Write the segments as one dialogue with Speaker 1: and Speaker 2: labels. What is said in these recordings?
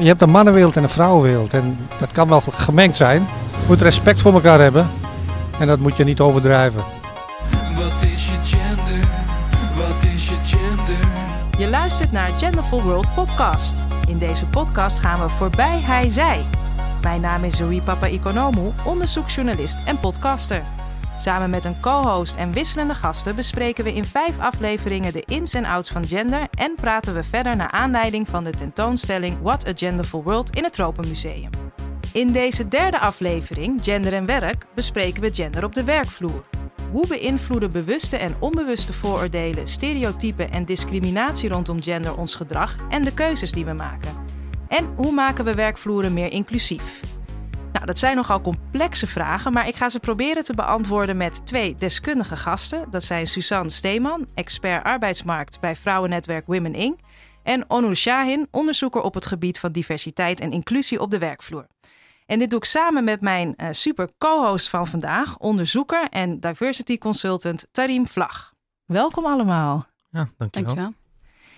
Speaker 1: Je hebt een mannenwereld en een vrouwenwereld. En dat kan wel gemengd zijn. Je moet respect voor elkaar hebben. En dat moet je niet overdrijven.
Speaker 2: Wat is je gender? Wat is je gender?
Speaker 3: Je luistert naar Genderful World Podcast. In deze podcast gaan we voorbij hij-zij. Mijn naam is Zoe Papa Economou, onderzoeksjournalist en podcaster. Samen met een co-host en wisselende gasten bespreken we in vijf afleveringen de ins en outs van gender en praten we verder naar aanleiding van de tentoonstelling What a Genderful World in het Tropenmuseum. In deze derde aflevering, Gender en Werk, bespreken we gender op de werkvloer. Hoe beïnvloeden bewuste en onbewuste vooroordelen, stereotypen en discriminatie rondom gender ons gedrag en de keuzes die we maken? En hoe maken we werkvloeren meer inclusief? Nou, dat zijn nogal complexe vragen, maar ik ga ze proberen te beantwoorden met twee deskundige gasten. Dat zijn Suzanne Steeman, expert arbeidsmarkt bij vrouwennetwerk Women Inc. En Onur Shahin, onderzoeker op het gebied van diversiteit en inclusie op de werkvloer. En dit doe ik samen met mijn uh, super co-host van vandaag, onderzoeker en diversity consultant Tarim Vlag. Welkom allemaal.
Speaker 4: Ja, dankjewel. dankjewel.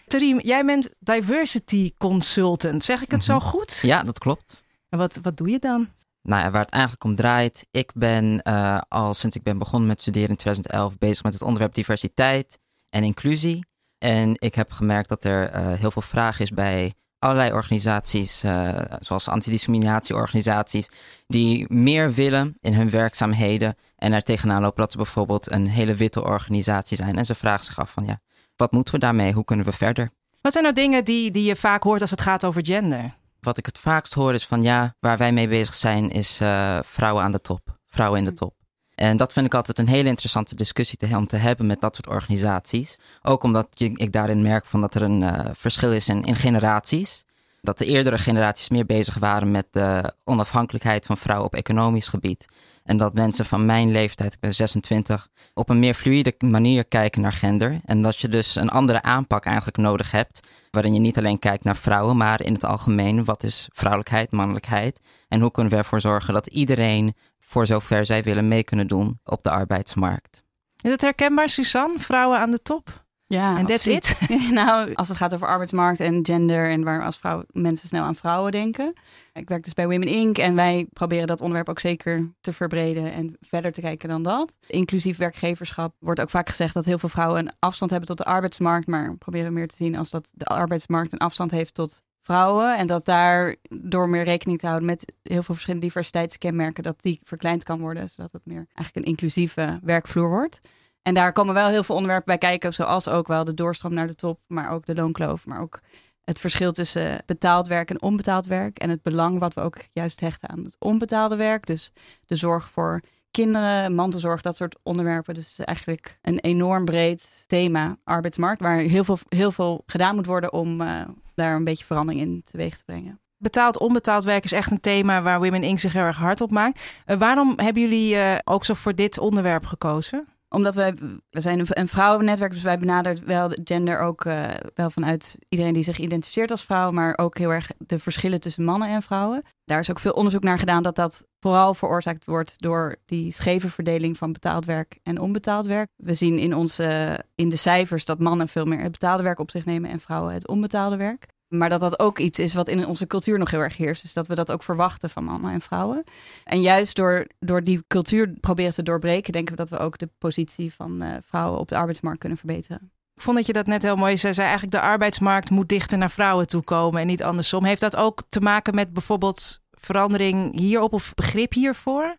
Speaker 3: Tarim, jij bent diversity consultant. Zeg ik het zo goed?
Speaker 4: Ja, dat klopt.
Speaker 3: En wat, wat doe je dan?
Speaker 4: Nou ja, waar het eigenlijk om draait. Ik ben uh, al sinds ik ben begonnen met studeren in 2011 bezig met het onderwerp diversiteit en inclusie. En ik heb gemerkt dat er uh, heel veel vraag is bij allerlei organisaties, uh, zoals antidiscriminatieorganisaties, die meer willen in hun werkzaamheden en er tegenaan lopen dat ze bijvoorbeeld een hele witte organisatie zijn. En ze vragen zich af van ja, wat moeten we daarmee? Hoe kunnen we verder?
Speaker 3: Wat zijn nou dingen die, die je vaak hoort als het gaat over gender?
Speaker 4: Wat ik het vaakst hoor is van ja, waar wij mee bezig zijn is uh, vrouwen aan de top, vrouwen in de top. En dat vind ik altijd een hele interessante discussie te, om te hebben met dat soort organisaties. Ook omdat je, ik daarin merk van dat er een uh, verschil is in, in generaties. Dat de eerdere generaties meer bezig waren met de onafhankelijkheid van vrouwen op economisch gebied. En dat mensen van mijn leeftijd, ik ben 26, op een meer fluïde manier kijken naar gender. En dat je dus een andere aanpak eigenlijk nodig hebt. Waarin je niet alleen kijkt naar vrouwen, maar in het algemeen wat is vrouwelijkheid, mannelijkheid. En hoe kunnen we ervoor zorgen dat iedereen, voor zover zij willen, mee kunnen doen op de arbeidsmarkt.
Speaker 3: Is het herkenbaar, Suzanne? Vrouwen aan de top?
Speaker 5: Ja,
Speaker 3: en that's it?
Speaker 5: nou, als het gaat over arbeidsmarkt en gender en waar als vrouw, mensen snel aan vrouwen denken. Ik werk dus bij Women Inc. en wij proberen dat onderwerp ook zeker te verbreden en verder te kijken dan dat. Inclusief werkgeverschap wordt ook vaak gezegd dat heel veel vrouwen een afstand hebben tot de arbeidsmarkt, maar we proberen meer te zien als dat de arbeidsmarkt een afstand heeft tot vrouwen en dat daar door meer rekening te houden met heel veel verschillende diversiteitskenmerken, dat die verkleind kan worden, zodat het meer eigenlijk een inclusieve werkvloer wordt. En daar komen wel heel veel onderwerpen bij kijken, zoals ook wel de doorstroom naar de top, maar ook de loonkloof, maar ook het verschil tussen betaald werk en onbetaald werk. En het belang wat we ook juist hechten aan het onbetaalde werk. Dus de zorg voor kinderen, mantelzorg, dat soort onderwerpen. Dus eigenlijk een enorm breed thema, arbeidsmarkt, waar heel veel, heel veel gedaan moet worden om uh, daar een beetje verandering in teweeg te brengen.
Speaker 3: Betaald, onbetaald werk is echt een thema waar Women Inc. zich heel erg hard op maakt. Uh, waarom hebben jullie uh, ook zo voor dit onderwerp gekozen?
Speaker 5: Omdat wij, we zijn een, vrouwennetwerk, dus wij benaderen wel de gender ook uh, wel vanuit iedereen die zich identificeert als vrouw, maar ook heel erg de verschillen tussen mannen en vrouwen. Daar is ook veel onderzoek naar gedaan dat dat vooral veroorzaakt wordt door die scheve verdeling van betaald werk en onbetaald werk. We zien in, onze, in de cijfers dat mannen veel meer het betaalde werk op zich nemen en vrouwen het onbetaalde werk. Maar dat dat ook iets is wat in onze cultuur nog heel erg heerst. Dus dat we dat ook verwachten van mannen en vrouwen. En juist door, door die cultuur proberen te doorbreken, denken we dat we ook de positie van uh, vrouwen op de arbeidsmarkt kunnen verbeteren.
Speaker 3: Ik vond dat je dat net heel mooi zei. zei eigenlijk de arbeidsmarkt moet dichter naar vrouwen toe komen en niet andersom. Heeft dat ook te maken met bijvoorbeeld verandering hierop of begrip hiervoor?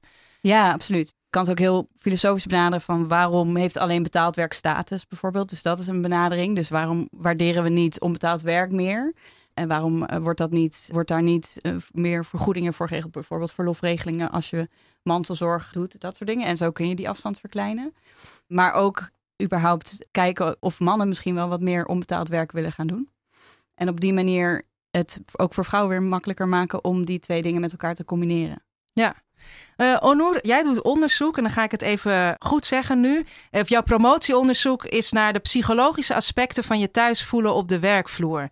Speaker 5: Ja, absoluut. Ik kan het ook heel filosofisch benaderen van waarom heeft alleen betaald werk status bijvoorbeeld. Dus dat is een benadering. Dus waarom waarderen we niet onbetaald werk meer? En waarom uh, wordt, dat niet, wordt daar niet uh, meer vergoedingen voor geregeld? Bijvoorbeeld verlofregelingen als je mantelzorg doet, dat soort dingen. En zo kun je die afstand verkleinen. Maar ook überhaupt kijken of mannen misschien wel wat meer onbetaald werk willen gaan doen. En op die manier het ook voor vrouwen weer makkelijker maken om die twee dingen met elkaar te combineren.
Speaker 3: Ja, uh, Onur, jij doet onderzoek en dan ga ik het even goed zeggen nu. Of jouw promotieonderzoek is naar de psychologische aspecten van je thuis voelen op de werkvloer.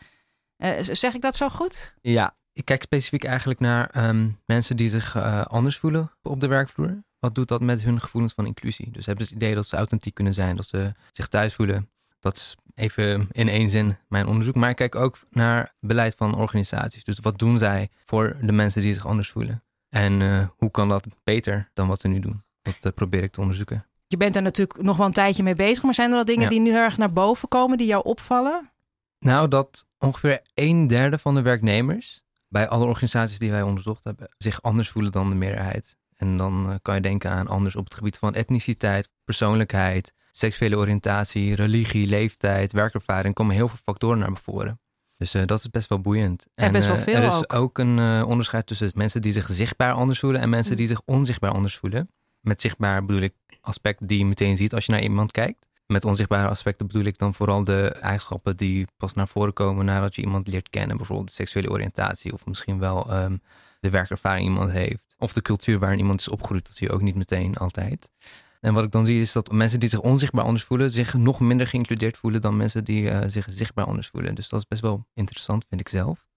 Speaker 3: Uh, zeg ik dat zo goed?
Speaker 6: Ja, ik kijk specifiek eigenlijk naar um, mensen die zich anders voelen op de werkvloer. Wat doet dat met hun gevoelens van inclusie? Dus hebben ze het idee dat ze authentiek kunnen zijn, dat ze zich thuis voelen. Dat is even in één zin mijn onderzoek. Maar ik kijk ook naar beleid van organisaties. Dus wat doen zij voor de mensen die zich anders voelen? En eh, hoe kan dat beter dan wat ze nu doen? Dat eh, probeer ik te onderzoeken.
Speaker 3: Je bent er natuurlijk nog wel een tijdje mee bezig, maar zijn er al dingen
Speaker 6: Ja.
Speaker 3: die nu heel erg naar boven komen, die jou opvallen?
Speaker 6: Nou, dat ongeveer een derde van de werknemers bij alle organisaties die wij onderzocht hebben, zich anders voelen dan de meerderheid. En dan eh, kan je denken aan anders op het gebied van etniciteit, persoonlijkheid, seksuele oriëntatie, religie, leeftijd, werkervaring. komen heel veel factoren naar voren. Dus eh, dat is best wel boeiend.
Speaker 3: En best wel
Speaker 6: eh, Er is
Speaker 3: ook.
Speaker 6: ook, een eh, onderscheid tussen mensen die zich zichtbaar anders voelen en mensen
Speaker 3: Mm.
Speaker 6: die zich onzichtbaar anders voelen. Met zichtbaar bedoel ik aspecten die je meteen ziet als je naar iemand kijkt. Met onzichtbare aspecten bedoel ik dan vooral de eigenschappen die pas naar voren komen nadat je iemand leert kennen. Bijvoorbeeld de seksuele oriëntatie of misschien wel ehm, de werkervaring iemand heeft. Of de cultuur waarin iemand is opgegroeid, dat zie je ook niet meteen altijd. En wat ik dan zie is dat mensen die zich onzichtbaar anders voelen, zich nog minder geïncludeerd voelen dan mensen die eh, zich zichtbaar anders voelen. Dus dat is best wel interessant, vind ik zelf.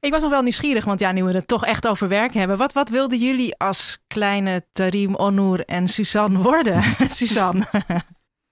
Speaker 3: Ik was nog wel nieuwsgierig, want ja, nu we het toch echt over werk hebben. Wat, wat wilden jullie als kleine Tarim, Onur en Suzanne worden? Suzanne.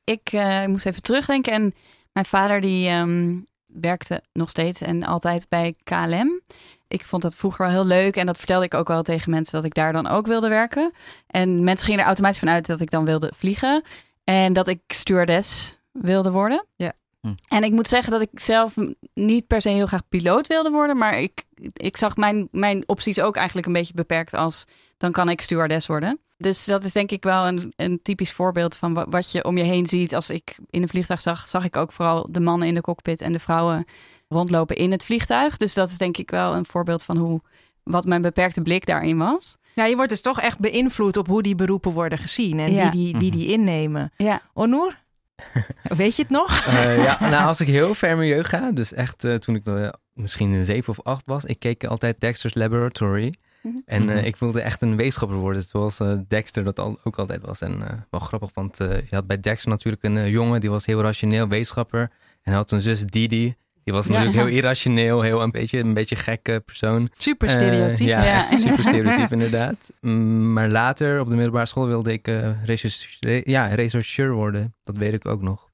Speaker 5: Ik eh, moest even terugdenken en mijn vader die ehm, werkte nog steeds en altijd bij KLM. Ik vond dat vroeger wel heel leuk en dat vertelde ik ook wel tegen mensen dat ik daar dan ook wilde werken. En mensen gingen er automatisch vanuit dat ik dan wilde vliegen en dat ik stewardess wilde worden.
Speaker 3: Ja.
Speaker 4: Hm.
Speaker 5: En ik moet zeggen dat ik zelf niet per se heel graag piloot wilde worden, maar ik, ik zag mijn, mijn opties ook eigenlijk een beetje beperkt als dan kan ik stewardess worden. Dus dat is denk ik wel een, een typisch voorbeeld van wa- wat je om je heen ziet. Als ik in een vliegtuig zag, zag ik ook vooral de mannen in de cockpit en de vrouwen rondlopen in het vliegtuig. Dus dat is denk ik wel een voorbeeld van hoe wat mijn beperkte blik daarin was.
Speaker 3: Ja, je wordt dus toch echt beïnvloed op hoe die beroepen worden gezien en
Speaker 5: Ja.
Speaker 3: wie, die, wie die innemen.
Speaker 5: Ja,
Speaker 3: Onur? Weet je het nog?
Speaker 6: Eh, ja, nou, als ik heel ver jeugd ga, dus echt eh, toen ik eh, misschien een zeven of acht was, ik keek altijd Dexter's Laboratory.
Speaker 5: Mhm.
Speaker 6: En eh,
Speaker 4: Mhm.
Speaker 6: ik wilde echt een wetenschapper worden, zoals eh, Dexter dat al, ook altijd was. En eh, wel grappig, want eh, je had bij Dexter natuurlijk een jongen, die was heel rationeel wetenschapper. En hij had een zus Didi, die was
Speaker 3: Ja.
Speaker 6: natuurlijk heel irrationeel, heel een beetje een beetje gekke persoon.
Speaker 3: Super stereotyp.
Speaker 6: Eh, ja,
Speaker 5: Ja.
Speaker 6: super stereotyp inderdaad. Mm, maar later op de middelbare school wilde ik eh, recherche- ja, rechercheur worden. Dat weet ik ook nog.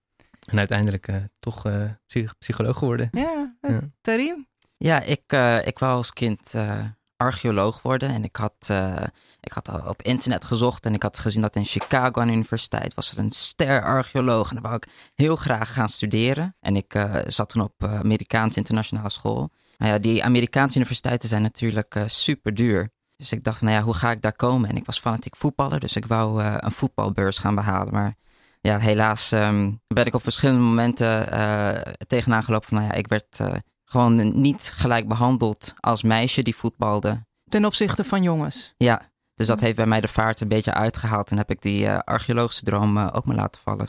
Speaker 6: En uiteindelijk eh, toch eh, psych- psycholoog geworden.
Speaker 3: Ja,
Speaker 6: Ja.
Speaker 3: Tarim?
Speaker 4: Ja, ik, eh, ik wou als kind eh, archeoloog worden. En ik had, eh, ik had al op internet gezocht en ik had gezien dat in Chicago aan de universiteit was er een ster-archeoloog. En daar wou ik heel graag gaan studeren. En ik eh, zat toen op eh, Amerikaanse internationale school. Nou ja, die Amerikaanse universiteiten zijn natuurlijk super duur. Dus ik dacht, nou ja, hoe ga ik daar komen? En ik was fanatiek voetballer, dus ik wou een voetbalbeurs gaan behalen. Maar ja, helaas ehm, ben ik op verschillende momenten tegenaan gelopen van, nou ja, ik werd gewoon niet gelijk behandeld als meisje die voetbalde.
Speaker 3: Ten opzichte van jongens.
Speaker 4: Ja, dus dat heeft bij mij de vaart een beetje uitgehaald en heb ik die eh, archeologische droom eh, ook maar laten vallen.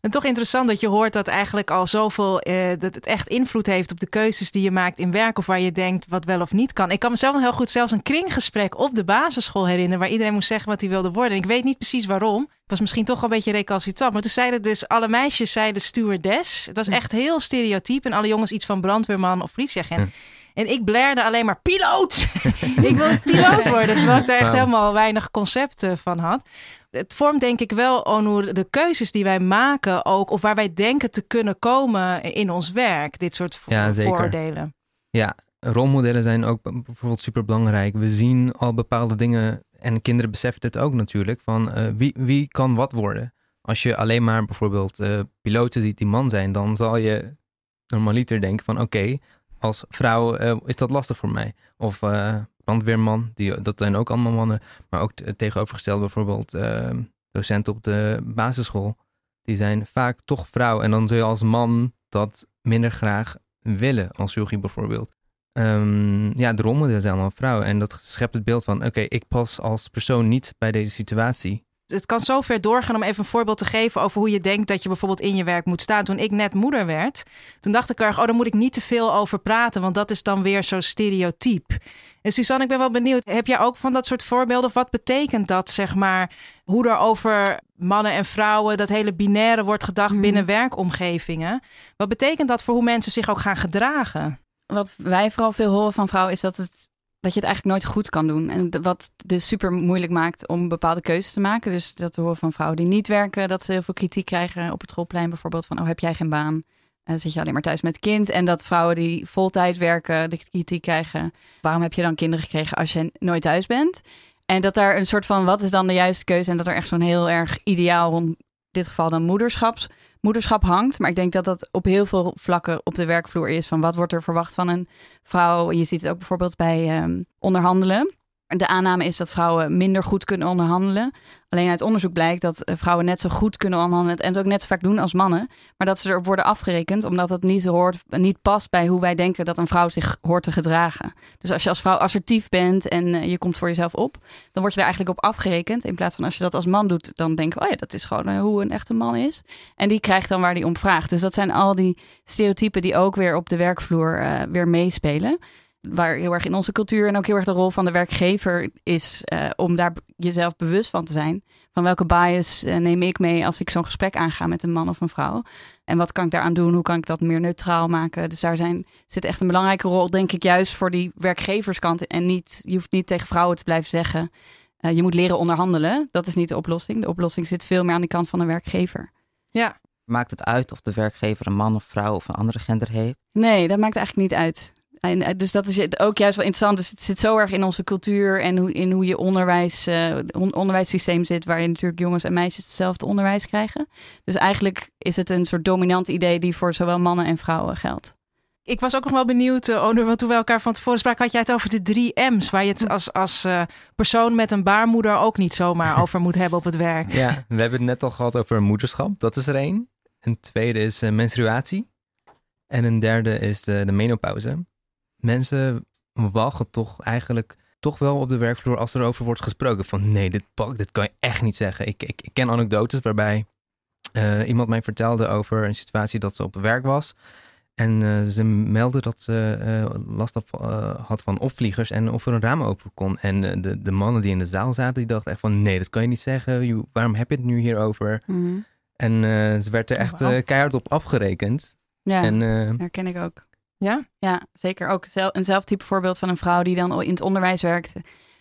Speaker 3: En toch interessant dat je hoort dat eigenlijk al zoveel, eh, dat het echt invloed heeft op de keuzes die je maakt in werk of waar je denkt wat wel of niet kan. Ik kan mezelf nog heel goed zelfs een kringgesprek op de basisschool herinneren waar iedereen moest zeggen wat hij wilde worden. En ik weet niet precies waarom. Het was misschien toch een beetje recalcitrant. Maar toen zeiden dus alle meisjes zeiden stewardess. Dat was echt heel stereotyp. En alle jongens iets van brandweerman of politieagent. En ik blerde alleen maar piloot. ik wil piloot worden. Terwijl ik daar echt helemaal weinig concepten van had. Het vormt denk ik wel, Onur, de keuzes die wij maken ook. Of waar wij denken te kunnen komen in ons werk. Dit soort vo-
Speaker 6: Ja, zeker.
Speaker 3: voordelen.
Speaker 6: Ja, rolmodellen zijn ook bijvoorbeeld super belangrijk. We zien al bepaalde dingen en kinderen beseffen dit ook natuurlijk. Van eh, wie, wie kan wat worden? Als je alleen maar bijvoorbeeld eh, piloten ziet die man zijn, dan zal je normaliter denken van oké, als vrouw eh, is dat lastig voor mij. Of brandweerman, die, dat zijn ook allemaal mannen. Maar ook tegenovergesteld bijvoorbeeld eh, docenten op de basisschool. Die zijn vaak toch vrouw. En dan zul je als man dat minder graag willen, als yogi bijvoorbeeld. Ehm, ja, de rolmodellen zijn allemaal vrouwen. En dat schept het beeld van, oké, ik pas als persoon niet bij deze situatie.
Speaker 3: Het kan zo ver doorgaan om even een voorbeeld te geven over hoe je denkt dat je bijvoorbeeld in je werk moet staan. Toen ik net moeder werd, toen dacht ik erg, oh, daar moet ik niet te veel over praten, want dat is dan weer zo stereotyp. En Suzanne, ik ben wel benieuwd, heb jij ook van dat soort voorbeelden? Of wat betekent dat, zeg maar, hoe er over mannen en vrouwen, dat hele binaire wordt gedacht
Speaker 5: Mhm.
Speaker 3: binnen werkomgevingen? Wat betekent dat voor hoe mensen zich ook gaan gedragen?
Speaker 5: wat wij vooral veel horen van vrouwen is dat het dat je het eigenlijk nooit goed kan doen. En wat dus super moeilijk maakt om bepaalde keuzes te maken. Dus dat we horen van vrouwen die niet werken, dat ze heel veel kritiek krijgen op het schoolplein bijvoorbeeld. Van, oh, heb jij geen baan? Eh, zit je alleen maar thuis met kind? En dat vrouwen die voltijd werken, de kritiek krijgen. Waarom heb je dan kinderen gekregen als je nooit thuis bent? En dat daar een soort van, wat is dan de juiste keuze? En dat er echt zo'n heel erg ideaal rond, in dit geval dan moederschaps, moederschap hangt. Maar ik denk dat dat op heel veel vlakken op de werkvloer is. Van wat wordt er verwacht van een vrouw? Je ziet het ook bijvoorbeeld bij ehm, onderhandelen. De aanname is dat vrouwen minder goed kunnen onderhandelen. Alleen uit onderzoek blijkt dat eh, vrouwen net zo goed kunnen onderhandelen en het ook net zo vaak doen als mannen. Maar dat ze erop worden afgerekend omdat het niet, hoort, niet past bij hoe wij denken dat een vrouw zich hoort te gedragen. Dus als je als vrouw assertief bent en eh, je komt voor jezelf op, dan word je daar eigenlijk op afgerekend. In plaats van als je dat als man doet, dan denken we, oh ja, dat is gewoon eh, hoe een echte man is. En die krijgt dan waar die om vraagt. Dus dat zijn al die stereotypen die ook weer op de werkvloer weer meespelen waar heel erg in onze cultuur en ook heel erg de rol van de werkgever is eh, om daar jezelf bewust van te zijn. Van welke bias eh, neem ik mee als ik zo'n gesprek aanga met een man of een vrouw? En wat kan ik daaraan doen? Hoe kan ik dat meer neutraal maken? Dus daar zijn, zit echt een belangrijke rol, denk ik, juist voor die werkgeverskant. En niet, je hoeft niet tegen vrouwen te blijven zeggen, eh, je moet leren onderhandelen. Dat is niet de oplossing. De oplossing zit veel meer aan de kant van de werkgever.
Speaker 3: Ja,
Speaker 4: Maakt het uit of de werkgever een man of vrouw of een andere gender heeft?
Speaker 5: Nee, dat maakt eigenlijk niet uit. En, eh, dus dat is het ook juist wel interessant. Dus het zit zo erg in onze cultuur en hoe, in hoe je onderwijs, eh, on- onderwijssysteem zit, waarin natuurlijk jongens en meisjes hetzelfde onderwijs krijgen. Dus eigenlijk is het een soort dominant idee die voor zowel mannen en vrouwen geldt.
Speaker 3: ik was ook nog wel benieuwd, uh, Onur, want toen we elkaar van tevoren spraken, had jij het over de drie M's, waar je het als, als eh, persoon met een baarmoeder ook niet zomaar over moet hebben op het werk.
Speaker 6: Ja, we hebben het net al gehad over moederschap. Dat is er één. Een tweede is eh, menstruatie. En een derde is de, de menopauze. Mensen walgen toch eigenlijk toch wel op de werkvloer als er over wordt gesproken. Van nee, dit, pak, dit kan je echt niet zeggen. Ik, ik, ik ken anekdotes waarbij eh, iemand mij vertelde over een situatie dat ze op werk was. En eh, ze meldde dat ze eh, last had, eh, had van opvliegers en of er een raam open kon. En de, de mannen die in de zaal zaten, die dachten echt van nee, dat kan je niet zeggen. Je- waarom heb je het nu hierover? En eh, ze werd er echt keihard op afgerekend.
Speaker 5: Ja,
Speaker 6: En
Speaker 5: herken ik ook.
Speaker 3: Ja?
Speaker 5: Ja, zeker ook zel- eenzelfde type voorbeeld van een vrouw die dan in het onderwijs werkt,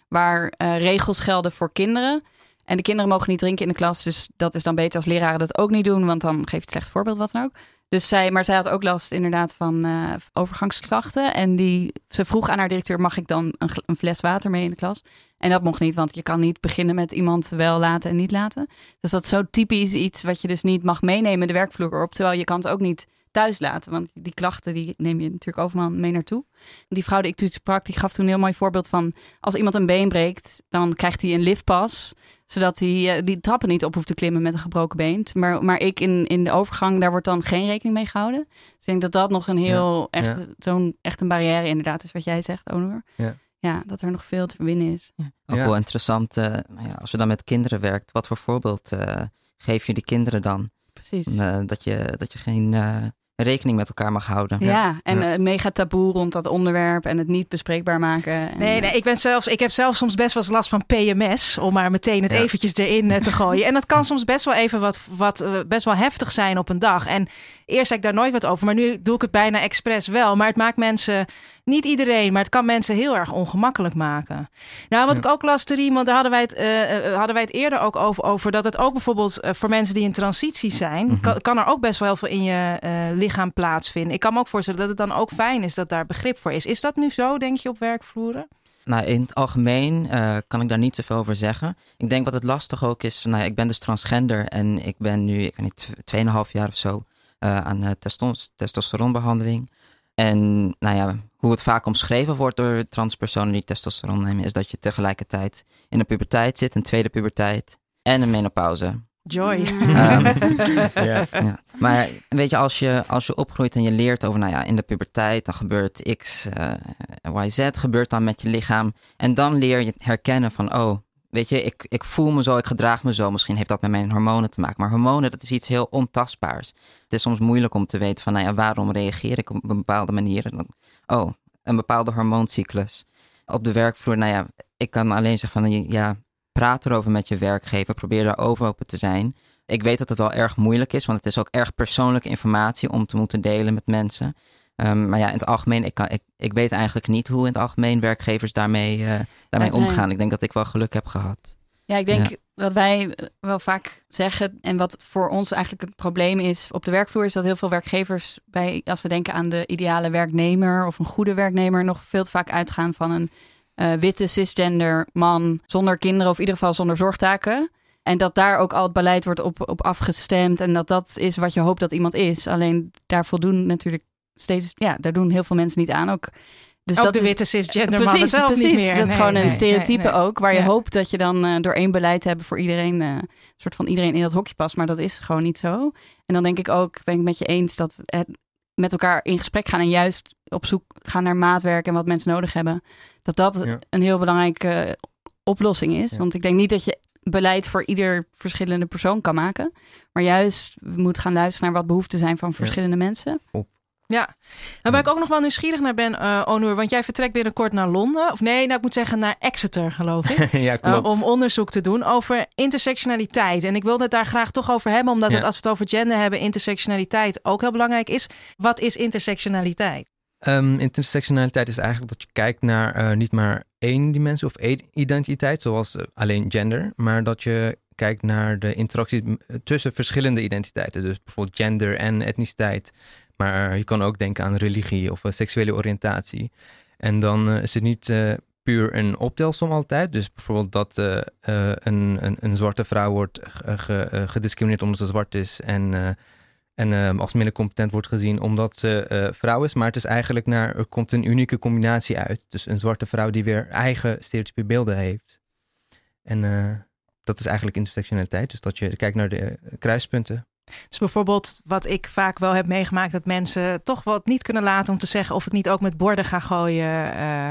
Speaker 5: waar eh, regels gelden voor kinderen. En de kinderen mogen niet drinken in de klas, dus dat is dan beter als leraren dat ook niet doen, want dan geeft het slecht voorbeeld, wat dan ook. Dus zij, maar zij had ook last inderdaad van eh, overgangsklachten. En die, ze vroeg aan haar directeur, mag ik dan een, een fles water mee in de klas? En dat mocht niet, want je kan niet beginnen met iemand wel laten en niet laten. Dus dat is zo typisch iets wat je dus niet mag meenemen de werkvloer op. Terwijl je kan het ook niet thuis laten. Want die klachten die neem je natuurlijk overal mee naartoe. Die vrouw die ik toen sprak, die gaf toen een heel mooi voorbeeld van... als iemand een been breekt, dan krijgt hij een liftpas... zodat hij eh, die trappen niet op hoeft te klimmen met een gebroken been. Maar, maar ik in, in de overgang, daar wordt dan geen rekening mee gehouden. Dus ik denk dat dat nog een heel, echt,
Speaker 6: ja.
Speaker 5: zo'n, echt een barrière inderdaad is wat jij zegt, Onur.
Speaker 6: Ja.
Speaker 5: ja, dat er nog veel te winnen is.
Speaker 4: Ook
Speaker 6: Ja.
Speaker 4: wel interessant, eh, nou ja, als je dan met kinderen werkt, wat voor voorbeeld eh, geef je die kinderen dan?
Speaker 5: Precies.
Speaker 4: Eh, dat, je, dat je geen eh, rekening met elkaar mag houden.
Speaker 5: Ja, en
Speaker 6: Ja.
Speaker 5: eh, mega taboe rond dat onderwerp en het niet bespreekbaar maken. En,
Speaker 3: Nee, nee, ik, ben zelfs, ik heb zelf soms best wel eens last van PMS, om maar meteen het
Speaker 6: Ja.
Speaker 3: eventjes erin eh, te gooien. En dat kan soms best wel even wat, wat eh, best wel heftig zijn op een dag. En eerst zei ik daar nooit wat over, maar nu doe ik het bijna expres wel. Maar het maakt mensen, niet iedereen, maar het kan mensen heel erg ongemakkelijk maken. Nou, wat ik ook las, Teriem, want daar hadden wij, het, eh, eh, hadden wij het eerder ook over, over dat het ook bijvoorbeeld eh, voor mensen die in transitie zijn,
Speaker 6: Mhm.
Speaker 3: kan, kan er ook best wel heel veel in je eh, lichaam plaatsvinden. Ik kan me ook voorstellen dat het dan ook fijn is dat daar begrip voor is. Is dat nu zo, denk je, op werkvloeren?
Speaker 4: Nou, in het algemeen kan ik daar niet zoveel over zeggen. Ik denk wat het lastig ook is, nou ja, ik ben dus transgender en ik ben nu, ik weet niet, tw- tweeënhalf jaar of zo aan eh, testos- testosteronbehandeling. En nou ja, hoe het vaak omschreven wordt door transpersonen die testosteron nemen, is dat je tegelijkertijd in de puberteit zit, een tweede puberteit en een menopauze.
Speaker 3: Joy.
Speaker 4: Ehm,
Speaker 6: ja.
Speaker 4: ja. Maar weet je, als je, als je opgroeit en je leert over, nou ja, in de puberteit, dan gebeurt X, eh, Y, Z, gebeurt dan met je lichaam. En dan leer je herkennen van, oh, weet je, ik, ik voel me zo, ik gedraag me zo. Misschien heeft dat met mijn hormonen te maken. Maar hormonen, dat is iets heel ontastbaars. Het is soms moeilijk om te weten van, nou ja, waarom reageer ik op een bepaalde manier? Oh, een bepaalde hormooncyclus. Op de werkvloer, nou ja, ik kan alleen zeggen van, ja, praat erover met je werkgever. Probeer daar over open te zijn. Ik weet dat het wel erg moeilijk is, want het is ook erg persoonlijke informatie om te moeten delen met mensen. Ehm, maar ja, in het algemeen, ik, kan, ik, ik weet eigenlijk niet hoe in het algemeen werkgevers daarmee, eh, daarmee omgaan. Ik denk dat ik wel geluk heb gehad.
Speaker 5: Ja, ik denk
Speaker 4: Ja.
Speaker 5: wat wij eh, wel vaak zeggen en wat voor ons eigenlijk het probleem is op de werkvloer, is dat heel veel werkgevers bij, als ze denken aan de ideale werknemer of een goede werknemer, nog veel te vaak uitgaan van een eh, witte cisgender man zonder kinderen of in ieder geval zonder zorgtaken. En dat daar ook al het beleid wordt op, op afgestemd en dat dat is wat je hoopt dat iemand is. Alleen daar voldoen natuurlijk steeds, ja, daar doen heel veel mensen niet aan. Ook, dus
Speaker 3: ook
Speaker 5: dat
Speaker 3: de
Speaker 5: is-
Speaker 3: witte cisgender mannen
Speaker 5: precies,
Speaker 3: zelf
Speaker 5: precies.
Speaker 3: niet meer.
Speaker 5: Dat is
Speaker 3: Nee,
Speaker 5: gewoon
Speaker 3: nee,
Speaker 5: een stereotype
Speaker 3: nee, nee.
Speaker 5: ook. Waar je
Speaker 3: Ja.
Speaker 5: hoopt dat je dan eh, door één beleid hebt voor iedereen. eh, een soort van iedereen in dat hokje past. Maar dat is gewoon niet zo. En dan denk ik ook, ben ik met je eens dat het met elkaar in gesprek gaan. En juist op zoek gaan naar maatwerk en wat mensen nodig hebben. Dat dat
Speaker 6: Ja.
Speaker 5: een heel belangrijke oplossing is.
Speaker 6: Ja.
Speaker 5: Want ik denk niet dat je beleid voor ieder verschillende persoon kan maken. Maar juist we moeten gaan luisteren naar wat behoeften zijn van verschillende mensen.
Speaker 3: Ja, en waar ik ook nog wel nieuwsgierig naar ben, eh Onur, want jij vertrekt binnenkort naar Londen. Of nee, nou ik moet zeggen naar Exeter, geloof ik.
Speaker 6: ja,
Speaker 3: eh,
Speaker 6: klopt.
Speaker 3: om onderzoek te doen over intersectionaliteit. En ik wilde het daar graag toch over hebben, omdat
Speaker 6: Ja.
Speaker 3: het als we het over gender hebben, intersectionaliteit ook heel belangrijk is. Wat is intersectionaliteit?
Speaker 6: Ehm, intersectionaliteit is eigenlijk dat je kijkt naar eh, niet maar één dimensie of één identiteit, zoals alleen gender, maar dat je kijkt naar de interactie tussen verschillende identiteiten. Dus bijvoorbeeld gender en etniciteit. Maar je kan ook denken aan religie of eh, seksuele oriëntatie. En dan eh, is het niet eh, puur een optelsom altijd. Dus bijvoorbeeld dat een, een, een zwarte vrouw wordt ge- ge- gediscrimineerd omdat ze zwart is en en als minder competent wordt gezien omdat ze vrouw is. Maar het is eigenlijk naar, er komt een unieke combinatie uit. Dus een zwarte vrouw die weer eigen stereotype beelden heeft. En dat is eigenlijk intersectionaliteit. Dus dat je kijkt naar de kruispunten.
Speaker 3: Dus bijvoorbeeld wat ik vaak wel heb meegemaakt, dat mensen toch wat niet kunnen laten om te zeggen of ik niet ook met borden ga gooien. eh,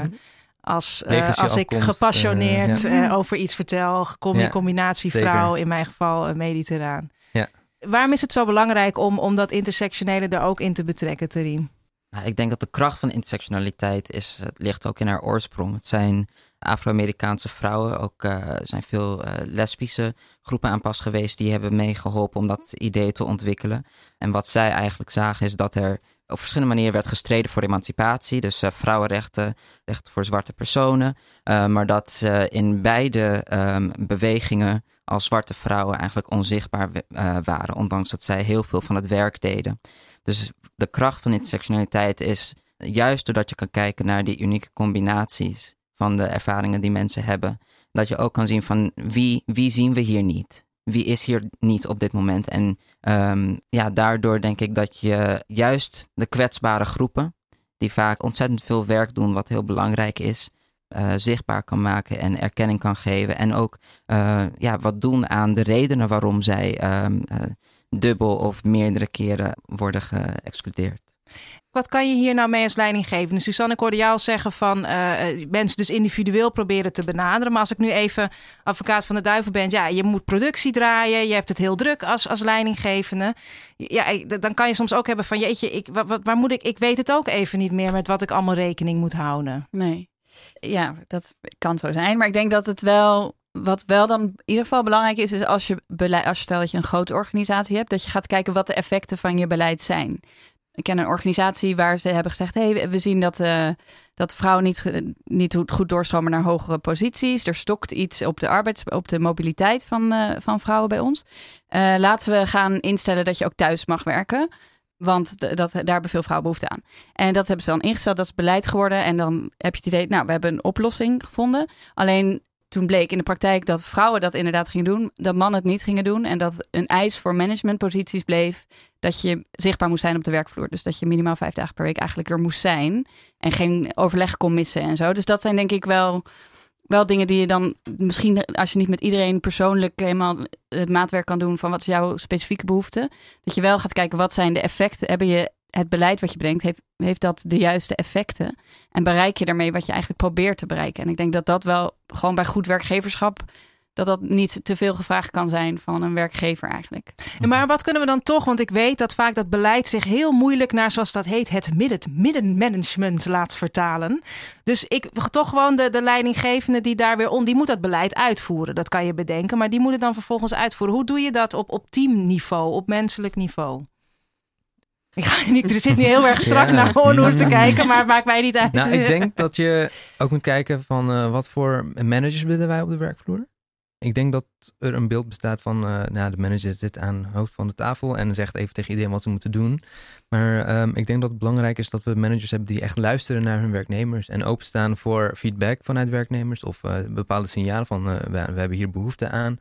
Speaker 3: als, eh, als ik
Speaker 6: afkomst,
Speaker 3: gepassioneerd
Speaker 5: eh, ja.
Speaker 3: over iets vertel, combi
Speaker 6: Ja,
Speaker 3: combinatie
Speaker 6: zeker.
Speaker 3: vrouw, in mijn geval mediterraan.
Speaker 6: Ja.
Speaker 3: Waarom is het zo belangrijk om, om dat intersectionele er ook in te betrekken, Terim?
Speaker 4: Nou, ik denk dat de kracht van intersectionaliteit is, het ligt ook in haar oorsprong. Het zijn Afro-Amerikaanse vrouwen, ook eh, zijn veel eh, lesbische groepen aan pas geweest die hebben meegeholpen om dat idee te ontwikkelen. En wat zij eigenlijk zagen is dat er op verschillende manieren werd gestreden voor emancipatie, dus eh, vrouwenrechten, rechten voor zwarte personen, maar dat in beide ehm, bewegingen als zwarte vrouwen eigenlijk onzichtbaar waren, ondanks dat zij heel veel van het werk deden. Dus de kracht van intersectionaliteit is juist doordat je kan kijken naar die unieke combinaties van de ervaringen die mensen hebben. Dat je ook kan zien van wie, wie zien we hier niet? Wie is hier niet op dit moment? En ehm, ja, daardoor denk ik dat je juist de kwetsbare groepen, die vaak ontzettend veel werk doen, wat heel belangrijk is, eh, zichtbaar kan maken en erkenning kan geven. En ook eh, ja, wat doen aan de redenen waarom zij ehm, eh, dubbel of meerdere keren worden geëxcludeerd.
Speaker 3: Wat kan je hier nou mee als leidinggevende? Suzanne, ik hoorde al zeggen van eh, eh, mensen dus individueel proberen te benaderen. Maar als ik nu even advocaat van de duivel ben, ja, je moet productie draaien, je hebt het heel druk als, als leidinggevende. Ja, dan kan je soms ook hebben van jeetje, ik, wat- waar moet ik, ik weet het ook even niet meer met wat ik allemaal rekening moet houden.
Speaker 5: Nee. Ja, dat kan zo zijn. Maar ik denk dat het wel. Wat wel dan in ieder geval belangrijk is, is als je beleid, als je stel dat je een grote organisatie hebt, dat je gaat kijken wat de effecten van je beleid zijn. Ik ken een organisatie waar ze hebben gezegd: hey, we zien dat, eh, dat vrouwen niet, ge- niet goed- doorstromen naar hogere posities. Er stokt iets op de arbeids, op de mobiliteit van, eh, van vrouwen bij ons. Eh, laten we gaan instellen dat je ook thuis mag werken. Want dat, daar hebben veel vrouwen behoefte aan. En dat hebben ze dan ingesteld, dat is beleid geworden. En dan heb je het idee, nou, we hebben een oplossing gevonden. Alleen toen bleek in de praktijk dat vrouwen dat inderdaad gingen doen, dat mannen het niet gingen doen. En dat een eis voor managementposities bleef dat je zichtbaar moest zijn op de werkvloer. Dus dat je minimaal vijf dagen per week eigenlijk er moest zijn. En geen overleg kon missen en zo. Dus dat zijn denk ik wel, wel dingen die je dan misschien, als je niet met iedereen persoonlijk helemaal het maatwerk kan doen van wat is jouw specifieke behoefte. Dat je wel gaat kijken wat zijn de effecten. Hebben je het beleid wat je bedenkt, heeft, heeft dat de juiste effecten? En bereik je daarmee wat je eigenlijk probeert te bereiken? En ik denk dat dat wel gewoon bij goed werkgeverschap, dat dat niet te veel gevraagd kan zijn van een werkgever eigenlijk.
Speaker 3: En maar wat kunnen we dan toch, want ik weet dat vaak dat beleid zich heel moeilijk naar, zoals dat heet, het midden, middenmanagement laat vertalen. Dus ik toch gewoon de, de leidinggevende die daar weer on, die moet dat beleid uitvoeren. Dat kan je bedenken, maar die moet het dan vervolgens uitvoeren. Hoe doe je dat op, op teamniveau, op menselijk niveau? Ik, ga, ik zit nu heel erg strak
Speaker 6: Ja.
Speaker 3: naar Onnoes te kijken, maar het maakt mij niet uit.
Speaker 6: Nou, ik denk dat je ook moet kijken van eh, wat voor managers willen wij op de werkvloer. Ik denk dat er een beeld bestaat van, eh, nou, de manager zit aan het hoofd van de tafel en zegt even tegen iedereen wat ze moeten doen. Maar ehm, ik denk dat het belangrijk is dat we managers hebben die echt luisteren naar hun werknemers en openstaan voor feedback vanuit werknemers of eh, bepaalde signalen van, eh, we, we hebben hier behoefte aan.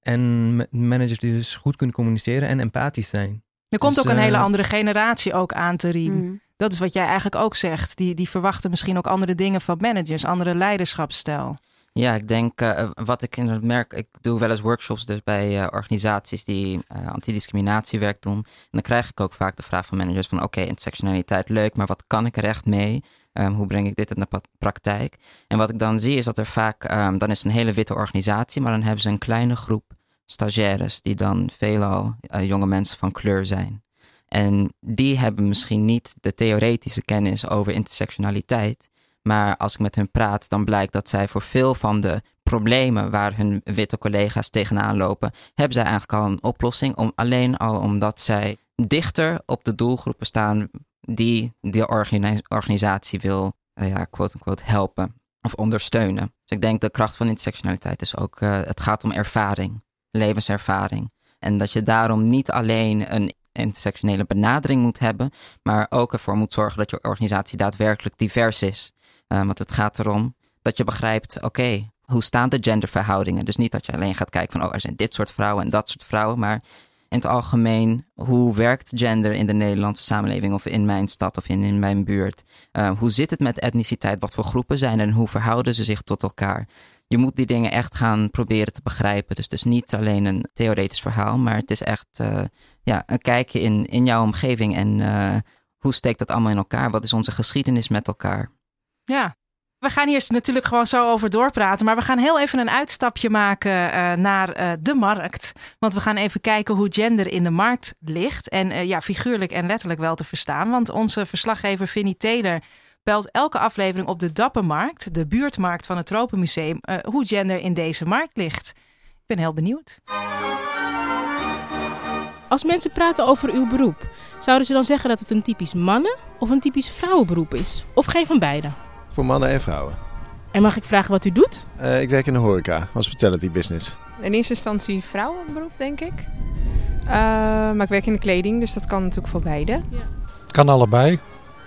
Speaker 6: En ma- managers die dus goed kunnen communiceren en empathisch zijn.
Speaker 3: er komt
Speaker 6: dus,
Speaker 3: ook een hele andere generatie ook aan te riem.
Speaker 5: Mm.
Speaker 3: Dat is wat jij eigenlijk ook zegt. Die, die verwachten misschien ook andere dingen van managers, andere leiderschapsstijl.
Speaker 4: Ja, ik denk eh, wat ik inderdaad merk, ik doe wel eens workshops dus bij eh, organisaties die eh, antidiscriminatiewerk doen. En dan krijg ik ook vaak de vraag van managers van oké, intersectionaliteit leuk, maar wat kan ik er echt mee? Ehm, hoe breng ik dit in de praktijk? En wat ik dan zie is dat er vaak, ehm, dan is het een hele witte organisatie, maar dan hebben ze een kleine groep stagiaires die dan veelal jonge mensen van kleur zijn. En die hebben misschien niet de theoretische kennis over intersectionaliteit. Maar als ik met hun praat, dan blijkt dat zij voor veel van de problemen waar hun witte collega's tegenaan lopen, hebben zij eigenlijk al een oplossing. Om, alleen al omdat zij dichter op de doelgroepen staan die de organi- organisatie wil, eh, ja, quote-unquote, helpen of ondersteunen. Dus ik denk de kracht van intersectionaliteit is ook, eh, het gaat om ervaring, levenservaring. En dat je daarom niet alleen een intersectionele benadering moet hebben, maar ook ervoor moet zorgen dat je organisatie daadwerkelijk divers is. Uh, want het gaat erom dat je begrijpt, oké, hoe staan de genderverhoudingen? Dus niet dat je alleen gaat kijken van, oh, er zijn dit soort vrouwen en dat soort vrouwen, maar in het algemeen, hoe werkt gender in de Nederlandse samenleving of in mijn stad of in, in mijn buurt? Uh, hoe zit het met etniciteit? Wat voor groepen zijn er en hoe verhouden ze zich tot elkaar? Je moet die dingen echt gaan proberen te begrijpen. Dus het is niet alleen een theoretisch verhaal, maar het is echt uh, ja, een kijkje in, in jouw omgeving en uh, hoe steekt dat allemaal in elkaar? Wat is onze geschiedenis met elkaar?
Speaker 3: Ja, we gaan hier natuurlijk gewoon zo over doorpraten. Maar we gaan heel even een uitstapje maken uh, naar de markt. Want we gaan even kijken hoe gender in de markt ligt. En ja, figuurlijk en letterlijk wel te verstaan. Want onze verslaggever Vinnie Taylor belt elke aflevering op de Dappermarkt, de buurtmarkt van het Tropenmuseum, hoe gender in deze markt ligt. Ik ben heel benieuwd.
Speaker 7: Als mensen praten over uw beroep, zouden ze dan zeggen dat het een typisch mannen- of een typisch vrouwenberoep is? Of geen van beide?
Speaker 8: Voor mannen en vrouwen.
Speaker 7: En mag ik vragen wat u doet?
Speaker 8: Uh, ik werk in de horeca, hospitality business.
Speaker 9: In eerste instantie vrouwenberoep, denk ik. Uh, maar ik werk in de kleding, dus dat kan natuurlijk voor beide.
Speaker 1: Ja. Het kan allebei.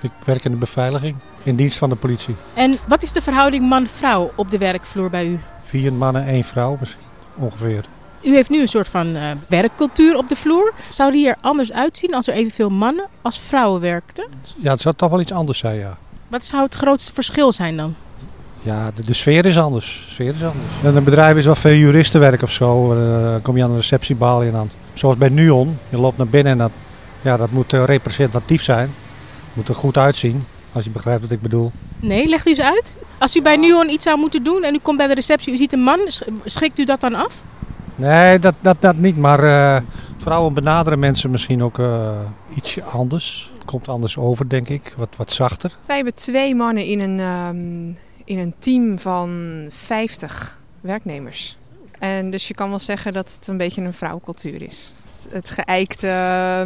Speaker 1: Ik werk in de beveiliging, in dienst van de politie.
Speaker 7: En wat is de verhouding man-vrouw op de werkvloer bij u?
Speaker 1: Vier mannen, één vrouw misschien, ongeveer.
Speaker 7: U heeft nu een soort van uh, werkcultuur op de vloer. Zou die er anders uitzien als er evenveel mannen als vrouwen werkten?
Speaker 1: Ja, het zou toch wel iets anders zijn, ja.
Speaker 7: Wat zou het grootste verschil zijn dan?
Speaker 1: Ja, de, de sfeer is anders. De sfeer is anders. In een bedrijf is wel veel juristenwerk of zo. Uh, kom je aan een receptiebaal in aan. Zoals bij Nuon. Je loopt naar binnen en dat, ja, dat moet uh, representatief zijn. Moet er goed uitzien. Als je begrijpt wat ik bedoel.
Speaker 7: Nee, legt u eens uit. Als u bij Nuon iets zou moeten doen en u komt bij de receptie, u ziet een man, schrikt u dat dan af?
Speaker 1: Nee, dat, dat, dat niet. Maar uh, vrouwen benaderen mensen misschien ook uh, ietsje anders. Het komt anders over, denk ik. Wat, wat zachter.
Speaker 9: Wij hebben twee mannen in een, um, in een team van 50 werknemers. En dus je kan wel zeggen dat het een beetje een vrouwencultuur is. Het geëikte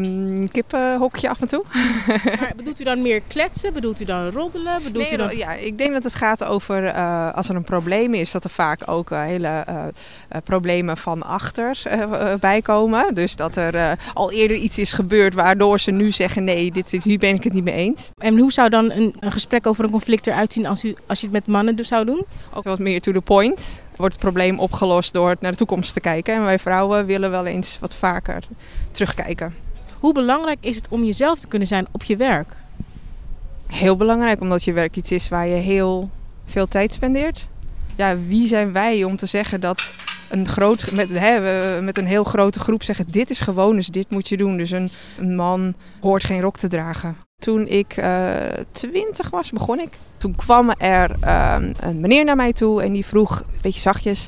Speaker 9: um, kippenhokje af en toe.
Speaker 7: maar bedoelt u dan meer kletsen? Bedoelt u dan roddelen? Bedoelt
Speaker 9: nee,
Speaker 7: u dan...
Speaker 9: ja, ik denk dat het gaat over uh, als er een probleem is, dat er vaak ook uh, hele uh, problemen van achter bij komen. Dus dat er al eerder iets is gebeurd waardoor ze nu zeggen: nee, dit, hier ben ik het niet mee eens.
Speaker 7: En hoe zou dan een, een gesprek over een conflict eruit zien als, u, als je het met mannen zou doen?
Speaker 9: Ook wat meer to the point. Wordt het probleem opgelost door naar de toekomst te kijken. En wij vrouwen willen wel eens wat vaker terugkijken.
Speaker 7: Hoe belangrijk is het om jezelf te kunnen zijn op je werk?
Speaker 9: Heel belangrijk, omdat je werk iets is waar je heel veel tijd spendeert. Ja, wie zijn wij om te zeggen dat een groot, met, hè, met een heel grote groep zeggen: dit is gewoon, dus dit moet je doen. Dus een, man hoort geen rok te dragen. Toen ik uh, twintig was, begon ik. Toen kwam er uh, een meneer naar mij toe en die vroeg, een beetje zachtjes: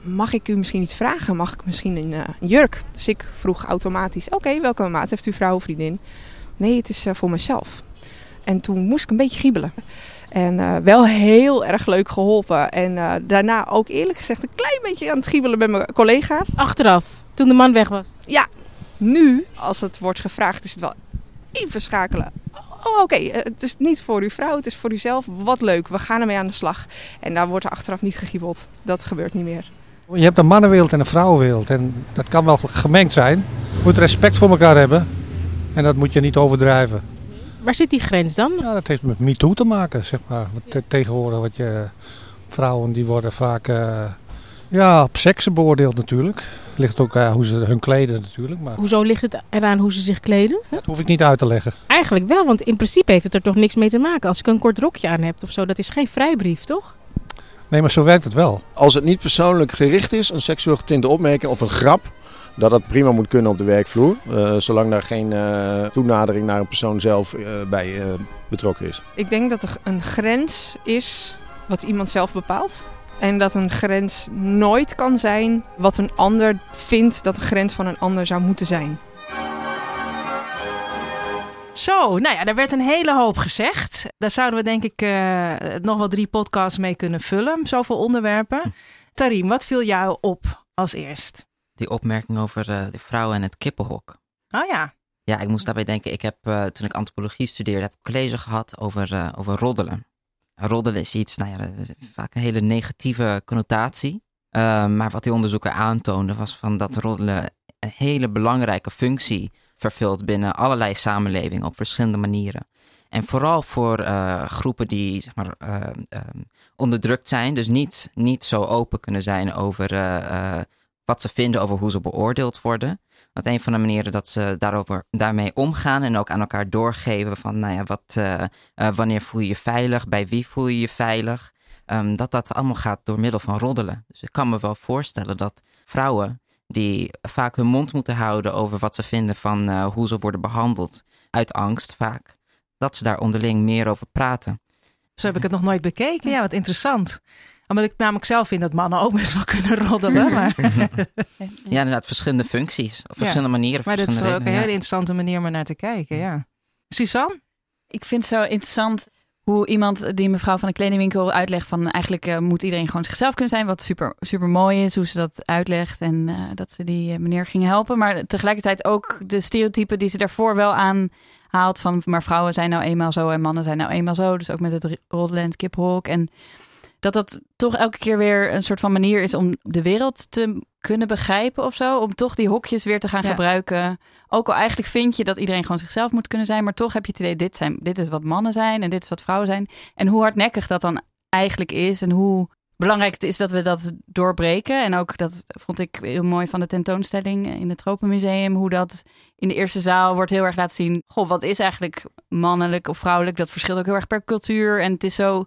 Speaker 9: Mag ik u misschien iets vragen? Mag ik misschien een, een jurk? Dus ik vroeg automatisch: Oké, okay, welke maat heeft u vrouw of vriendin? Nee, het is uh, voor mezelf. En toen moest ik een beetje giebelen. En uh, wel heel erg leuk geholpen. En uh, daarna ook eerlijk gezegd een klein beetje aan het giebelen met mijn collega's.
Speaker 7: Achteraf, toen de man weg was?
Speaker 9: Ja, nu als het wordt gevraagd is het wel even schakelen. Oh, oké, eh, het is niet voor uw vrouw, het is voor uzelf. Wat leuk, we gaan ermee aan de slag. En daar wordt er achteraf niet gegiebeld. Dat gebeurt niet meer.
Speaker 1: Je hebt een mannenwereld en een vrouwenwereld. En dat kan wel gemengd zijn. Je moet respect voor elkaar hebben. En dat moet je niet overdrijven.
Speaker 7: Waar zit die grens dan?
Speaker 1: Ja, dat heeft met MeToo te maken, zeg maar. Te- tegenwoordig wat je, vrouwen die worden vaak eh, ja, op seksen beoordeeld natuurlijk. Ligt ook uh, hoe ze hun kleden natuurlijk. Maar
Speaker 7: Hoezo ligt het eraan hoe ze zich kleden?
Speaker 1: dat hoef ik niet uit te leggen.
Speaker 7: Eigenlijk wel, want in principe heeft het er toch niks mee te maken. Als ik een kort rokje aan heb of zo, dat is geen vrijbrief, toch?
Speaker 1: Nee, maar zo werkt het wel.
Speaker 8: Als het niet persoonlijk gericht is, een seksueel getinte opmerking of een grap, dat dat prima moet kunnen op de werkvloer. eh, zolang daar geen eh, toenadering naar een persoon zelf eh, bij eh, betrokken is.
Speaker 9: Ik denk dat er een grens is wat iemand zelf bepaalt. En dat een grens nooit kan zijn wat een ander vindt dat de grens van een ander zou moeten zijn.
Speaker 3: Zo, nou ja, daar werd een hele hoop gezegd. Daar zouden we denk ik eh, nog wel drie podcasts mee kunnen vullen. Zoveel onderwerpen. Tarim, wat viel jou op als eerst?
Speaker 4: Die opmerking over eh, de vrouwen en het kippenhok.
Speaker 3: Oh ja,
Speaker 4: Ja, ik moest daarbij denken. Ik heb eh, toen ik antropologie studeerde, heb ik een college gehad over, eh, over roddelen. Roddelen is iets, nou ja, vaak een hele negatieve connotatie. Eh, maar wat die onderzoeker aantoonde was van dat roddelen een hele belangrijke functie vervult binnen allerlei samenlevingen op verschillende manieren. En vooral voor groepen die zeg maar, eh, ehm, onderdrukt zijn, dus niet, niet zo open kunnen zijn over wat ze vinden over hoe ze beoordeeld worden. Dat een van de manieren dat ze daarover, daarmee omgaan en ook aan elkaar doorgeven van, nou ja, wat, eh, eh, wanneer voel je je veilig, bij wie voel je je veilig, ehm, dat dat allemaal gaat door middel van roddelen. Dus ik kan me wel voorstellen dat vrouwen die vaak hun mond moeten houden over wat ze vinden van eh, hoe ze worden behandeld, uit angst vaak, dat ze daar onderling meer over praten.
Speaker 3: Zo heb ik het nog nooit bekeken. Ja, wat interessant. Omdat ik namelijk zelf vind dat mannen ook best wel kunnen roddelen. Maar,
Speaker 4: Ja, inderdaad, verschillende functies, op verschillende manieren.
Speaker 3: maar dat is ook een hele interessante manier om er naar te kijken. Ja. Suzanne?
Speaker 5: Ik vind het zo interessant hoe iemand die mevrouw van de kledingwinkel uitlegt van eigenlijk eh, moet iedereen gewoon zichzelf kunnen zijn. Wat super, super mooi is hoe ze dat uitlegt en eh, dat ze die eh, meneer ging helpen. Maar tegelijkertijd ook de stereotypen die ze daarvoor wel aanhaalt van maar vrouwen zijn nou eenmaal zo en mannen zijn nou eenmaal zo. Dus ook met het roddelen en kiphok. En dat dat toch elke keer weer een soort van manier is om de wereld te kunnen begrijpen of zo. Om toch die hokjes weer te gaan
Speaker 3: Ja.
Speaker 5: gebruiken. Ook al eigenlijk vind je dat iedereen gewoon zichzelf moet kunnen zijn. Maar toch heb je het idee, dit, zijn, dit is wat mannen zijn en dit is wat vrouwen zijn. En hoe hardnekkig dat dan eigenlijk is. En hoe belangrijk is dat we dat doorbreken. En ook dat vond ik heel mooi van de tentoonstelling in het Tropenmuseum. Hoe dat in de eerste zaal wordt heel erg laten zien. Goh, wat is eigenlijk mannelijk of vrouwelijk? Dat verschilt ook heel erg per cultuur. En het is zo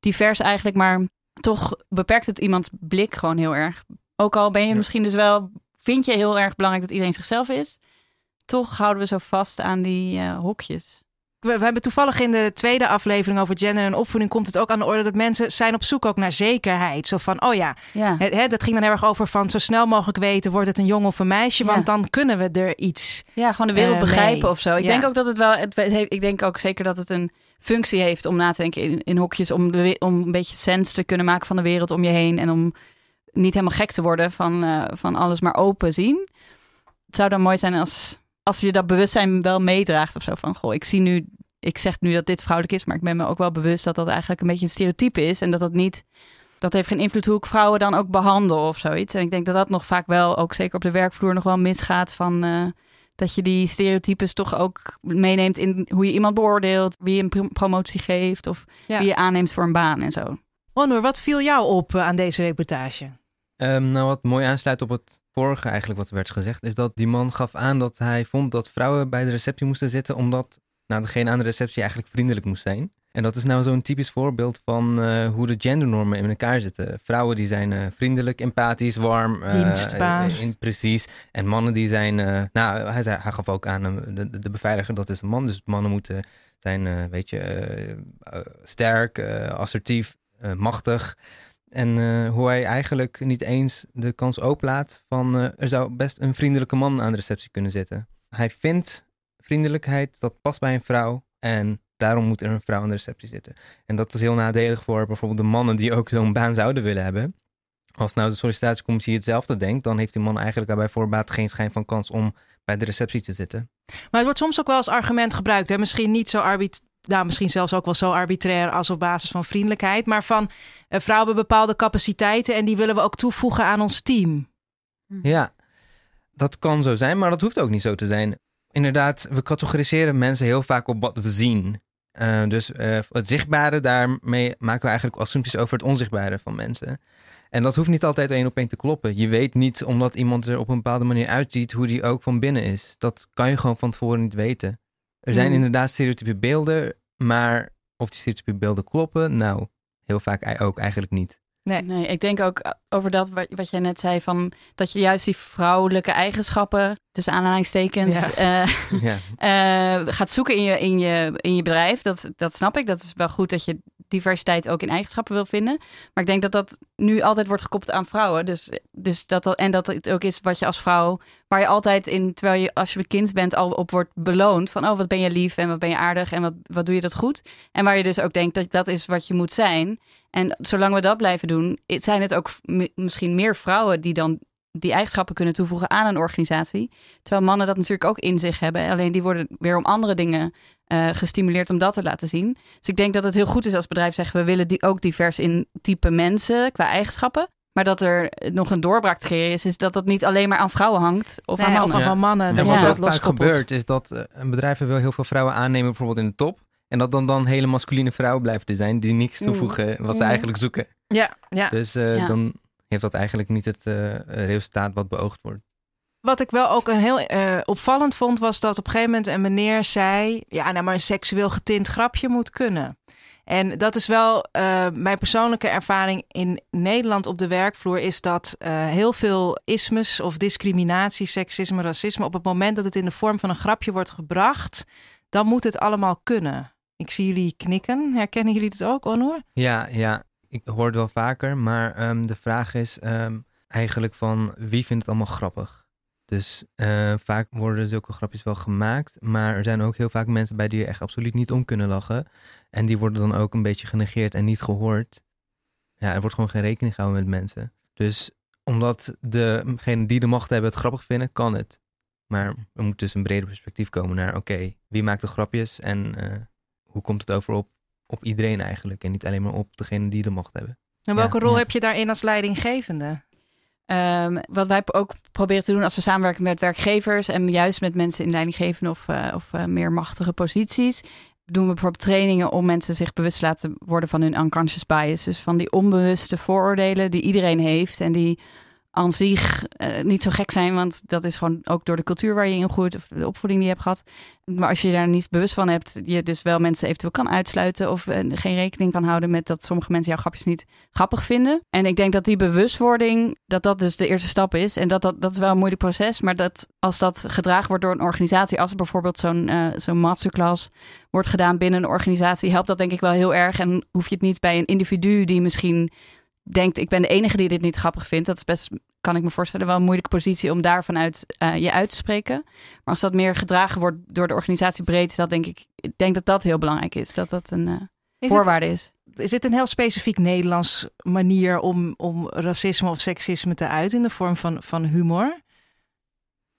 Speaker 5: divers eigenlijk. Maar toch beperkt het iemands blik gewoon heel erg. Ook al ben je misschien dus wel, vind je heel erg belangrijk dat iedereen zichzelf is. Toch houden we zo vast aan die eh, hokjes.
Speaker 3: We, we hebben toevallig in de tweede aflevering over gender en opvoeding komt het ook aan de orde dat mensen zijn op zoek ook naar zekerheid. Zo van, oh ja,
Speaker 5: Ja,
Speaker 3: het, hè, dat ging dan heel erg over van zo snel mogelijk weten, wordt het een jongen of een meisje?
Speaker 5: Ja.
Speaker 3: Want dan kunnen we er iets.
Speaker 5: ja gewoon de wereld
Speaker 3: Eh,
Speaker 5: begrijpen
Speaker 3: nee.
Speaker 5: of zo. Ik
Speaker 3: Ja.
Speaker 5: denk ook dat het wel, het, ik denk ook zeker dat het een functie heeft om na te denken in, in hokjes. Om, de, om een beetje sens te kunnen maken van de wereld om je heen. En om niet helemaal gek te worden van, eh, van alles maar open zien. Het zou dan mooi zijn als, als je dat bewustzijn wel meedraagt of zo. Van, goh, ik zie nu, ik zeg nu dat dit vrouwelijk is, maar ik ben me ook wel bewust dat dat eigenlijk een beetje een stereotype is. En dat dat niet, dat heeft geen invloed hoe ik vrouwen dan ook behandel of zoiets. En ik denk dat dat nog vaak wel, ook zeker op de werkvloer, nog wel misgaat van... eh, dat je die stereotypes toch ook meeneemt in hoe je iemand beoordeelt, wie je een prom- promotie geeft of
Speaker 3: Ja.
Speaker 5: wie je aanneemt voor een baan en zo.
Speaker 3: Onur, wat viel jou op eh, aan deze reportage?
Speaker 6: Ehm, nou, wat mooi aansluit op het vorige eigenlijk wat er werd gezegd, is dat die man gaf aan dat hij vond dat vrouwen bij de receptie moesten zitten, omdat nou, degene aan de receptie eigenlijk vriendelijk moest zijn. En dat is nou zo'n typisch voorbeeld van eh, hoe de gendernormen in elkaar zitten. Vrouwen die zijn eh, vriendelijk, empathisch, warm. eh,
Speaker 3: Dienstbaar.
Speaker 6: in, precies. En mannen die zijn, nou hij, zei, hij gaf ook aan, de, de, beveiliger dat is een man. Dus mannen moeten zijn, weet je, sterk, assertief, machtig. En hoe hij eigenlijk niet eens de kans openlaat van er zou best een vriendelijke man aan de receptie kunnen zitten. Hij vindt vriendelijkheid, dat past bij een vrouw en daarom moet er een vrouw aan de receptie zitten. En dat is heel nadelig voor bijvoorbeeld de mannen die ook zo'n baan zouden willen hebben. Als nou de sollicitatiecommissie hetzelfde denkt, dan heeft die man eigenlijk bij voorbaat geen schijn van kans om bij de receptie te zitten.
Speaker 3: Maar het wordt soms ook wel als argument gebruikt. Hè? Misschien niet zo arbit nou, misschien zelfs ook wel zo arbitrair als op basis van vriendelijkheid. Maar van eh, vrouwen hebben bepaalde capaciteiten en die willen we ook toevoegen aan ons team.
Speaker 6: Ja, dat kan zo zijn, maar dat hoeft ook niet zo te zijn. Inderdaad, we categoriseren mensen heel vaak op wat we zien. Eh, dus eh, het zichtbare, daarmee maken we eigenlijk assumpties over het onzichtbare van mensen. En dat hoeft niet altijd één op één te kloppen. Je weet niet, omdat iemand er op een bepaalde manier uitziet, hoe die ook van binnen is. Dat kan je gewoon van tevoren niet weten. Er zijn
Speaker 5: Mm.
Speaker 6: inderdaad stereotype beelden, maar of die stereotype beelden kloppen, nou, heel vaak ook eigenlijk niet.
Speaker 5: Nee. nee, ik denk ook over dat wat, wat jij net zei van dat je juist die vrouwelijke eigenschappen, tussen aanhalingstekens, eh,
Speaker 6: Ja.
Speaker 5: eh, gaat zoeken in je, in je, in je bedrijf. Dat, dat snap ik. Dat is wel goed dat je diversiteit ook in eigenschappen wil vinden. Maar ik denk dat dat nu altijd wordt gekoppeld aan vrouwen. Dus, dus dat, dat, en dat het ook is wat je als vrouw, waar je altijd in, terwijl je als je een kind bent, al op wordt beloond. Van oh, wat ben je lief en wat ben je aardig en wat, wat doe je dat goed. En waar je dus ook denkt dat dat is wat je moet zijn. En zolang we dat blijven doen, zijn het ook misschien meer vrouwen die dan die eigenschappen kunnen toevoegen aan een organisatie. Terwijl mannen dat natuurlijk ook in zich hebben. Alleen die worden weer om andere dingen eh, gestimuleerd om dat te laten zien. Dus ik denk dat het heel goed is als bedrijf zeggen... we willen die ook divers in type mensen qua eigenschappen. Maar dat er nog een doorbraak te creëren is... is dat dat niet alleen maar aan vrouwen hangt of
Speaker 3: Nee,
Speaker 5: aan
Speaker 3: of
Speaker 5: mannen.
Speaker 3: van mannen.
Speaker 6: En
Speaker 3: dat
Speaker 6: wat
Speaker 5: Ja.
Speaker 6: ook
Speaker 3: dat
Speaker 6: vaak gebeurt, is dat eh, een bedrijf wil heel veel vrouwen aannemen, bijvoorbeeld in de top. En dat dan dan hele masculine vrouwen blijven te zijn, die niks
Speaker 5: Mm.
Speaker 6: toevoegen wat ze
Speaker 5: Mm.
Speaker 6: eigenlijk zoeken.
Speaker 3: Ja, ja.
Speaker 6: Dus eh,
Speaker 5: Ja.
Speaker 6: dan heeft dat eigenlijk niet het eh, resultaat wat beoogd wordt.
Speaker 3: Wat ik wel ook een heel eh, opvallend vond, was dat op een gegeven moment een meneer zei: Ja, nou, maar een seksueel getint grapje moet kunnen. En dat is wel mijn persoonlijke ervaring in Nederland op de werkvloer, is dat heel veel ismes of discriminatie, seksisme, racisme, op het moment dat het in de vorm van een grapje wordt gebracht, dan moet het allemaal kunnen. Ik zie jullie knikken. Herkennen jullie het ook, Onur?
Speaker 6: Ja, ja, ik hoor het wel vaker, maar ehm, de vraag is ehm, eigenlijk van wie vindt het allemaal grappig? Dus eh, vaak worden zulke grapjes wel gemaakt, maar er zijn ook heel vaak mensen bij die er echt absoluut niet om kunnen lachen. En die worden dan ook een beetje genegeerd en niet gehoord. Ja, er wordt gewoon geen rekening gehouden met mensen. Dus omdat degenen die de macht hebben het grappig vinden, kan het. Maar er moet dus een breder perspectief komen naar, oké, wie maakt de grapjes en eh, hoe komt het over op, op iedereen eigenlijk? En niet alleen maar op degenen die de macht hebben.
Speaker 3: En welke
Speaker 6: Ja,
Speaker 3: rol
Speaker 6: ja.
Speaker 3: heb je daarin als leidinggevende?
Speaker 5: Ehm, wat wij ook proberen te doen als we samenwerken met werkgevers en juist met mensen in leidinggevende of, eh, of eh, meer machtige posities, doen we bijvoorbeeld trainingen om mensen zich bewust te laten worden van hun unconscious bias. Dus van die onbewuste vooroordelen die iedereen heeft en die aan zich eh, niet zo gek zijn, want dat is gewoon ook door de cultuur waar je in groeit of de opvoeding die je hebt gehad. Maar als je daar niet bewust van hebt, je dus wel mensen eventueel kan uitsluiten of eh, geen rekening kan houden met dat sommige mensen jouw grapjes niet grappig vinden. En ik denk dat die bewustwording, dat dat dus de eerste stap is. En dat, dat, dat is wel een moeilijk proces, maar dat als dat gedragen wordt door een organisatie, als er bijvoorbeeld zo'n eh, zo'n masterclass wordt gedaan binnen een organisatie, helpt dat denk ik wel heel erg. En hoef je het niet bij een individu die misschien denkt, ik ben de enige die dit niet grappig vindt. Dat is best, kan ik me voorstellen, wel een moeilijke positie om daar vanuit eh, je uit te spreken. Maar als dat meer gedragen wordt door de organisatie breed, is dat denk ik, ik denk dat dat heel belangrijk is. Dat dat een eh,
Speaker 3: Is het-
Speaker 5: voorwaarde is.
Speaker 3: Is dit een heel specifiek Nederlands manier om, om racisme of seksisme te uiten in de vorm van, van humor?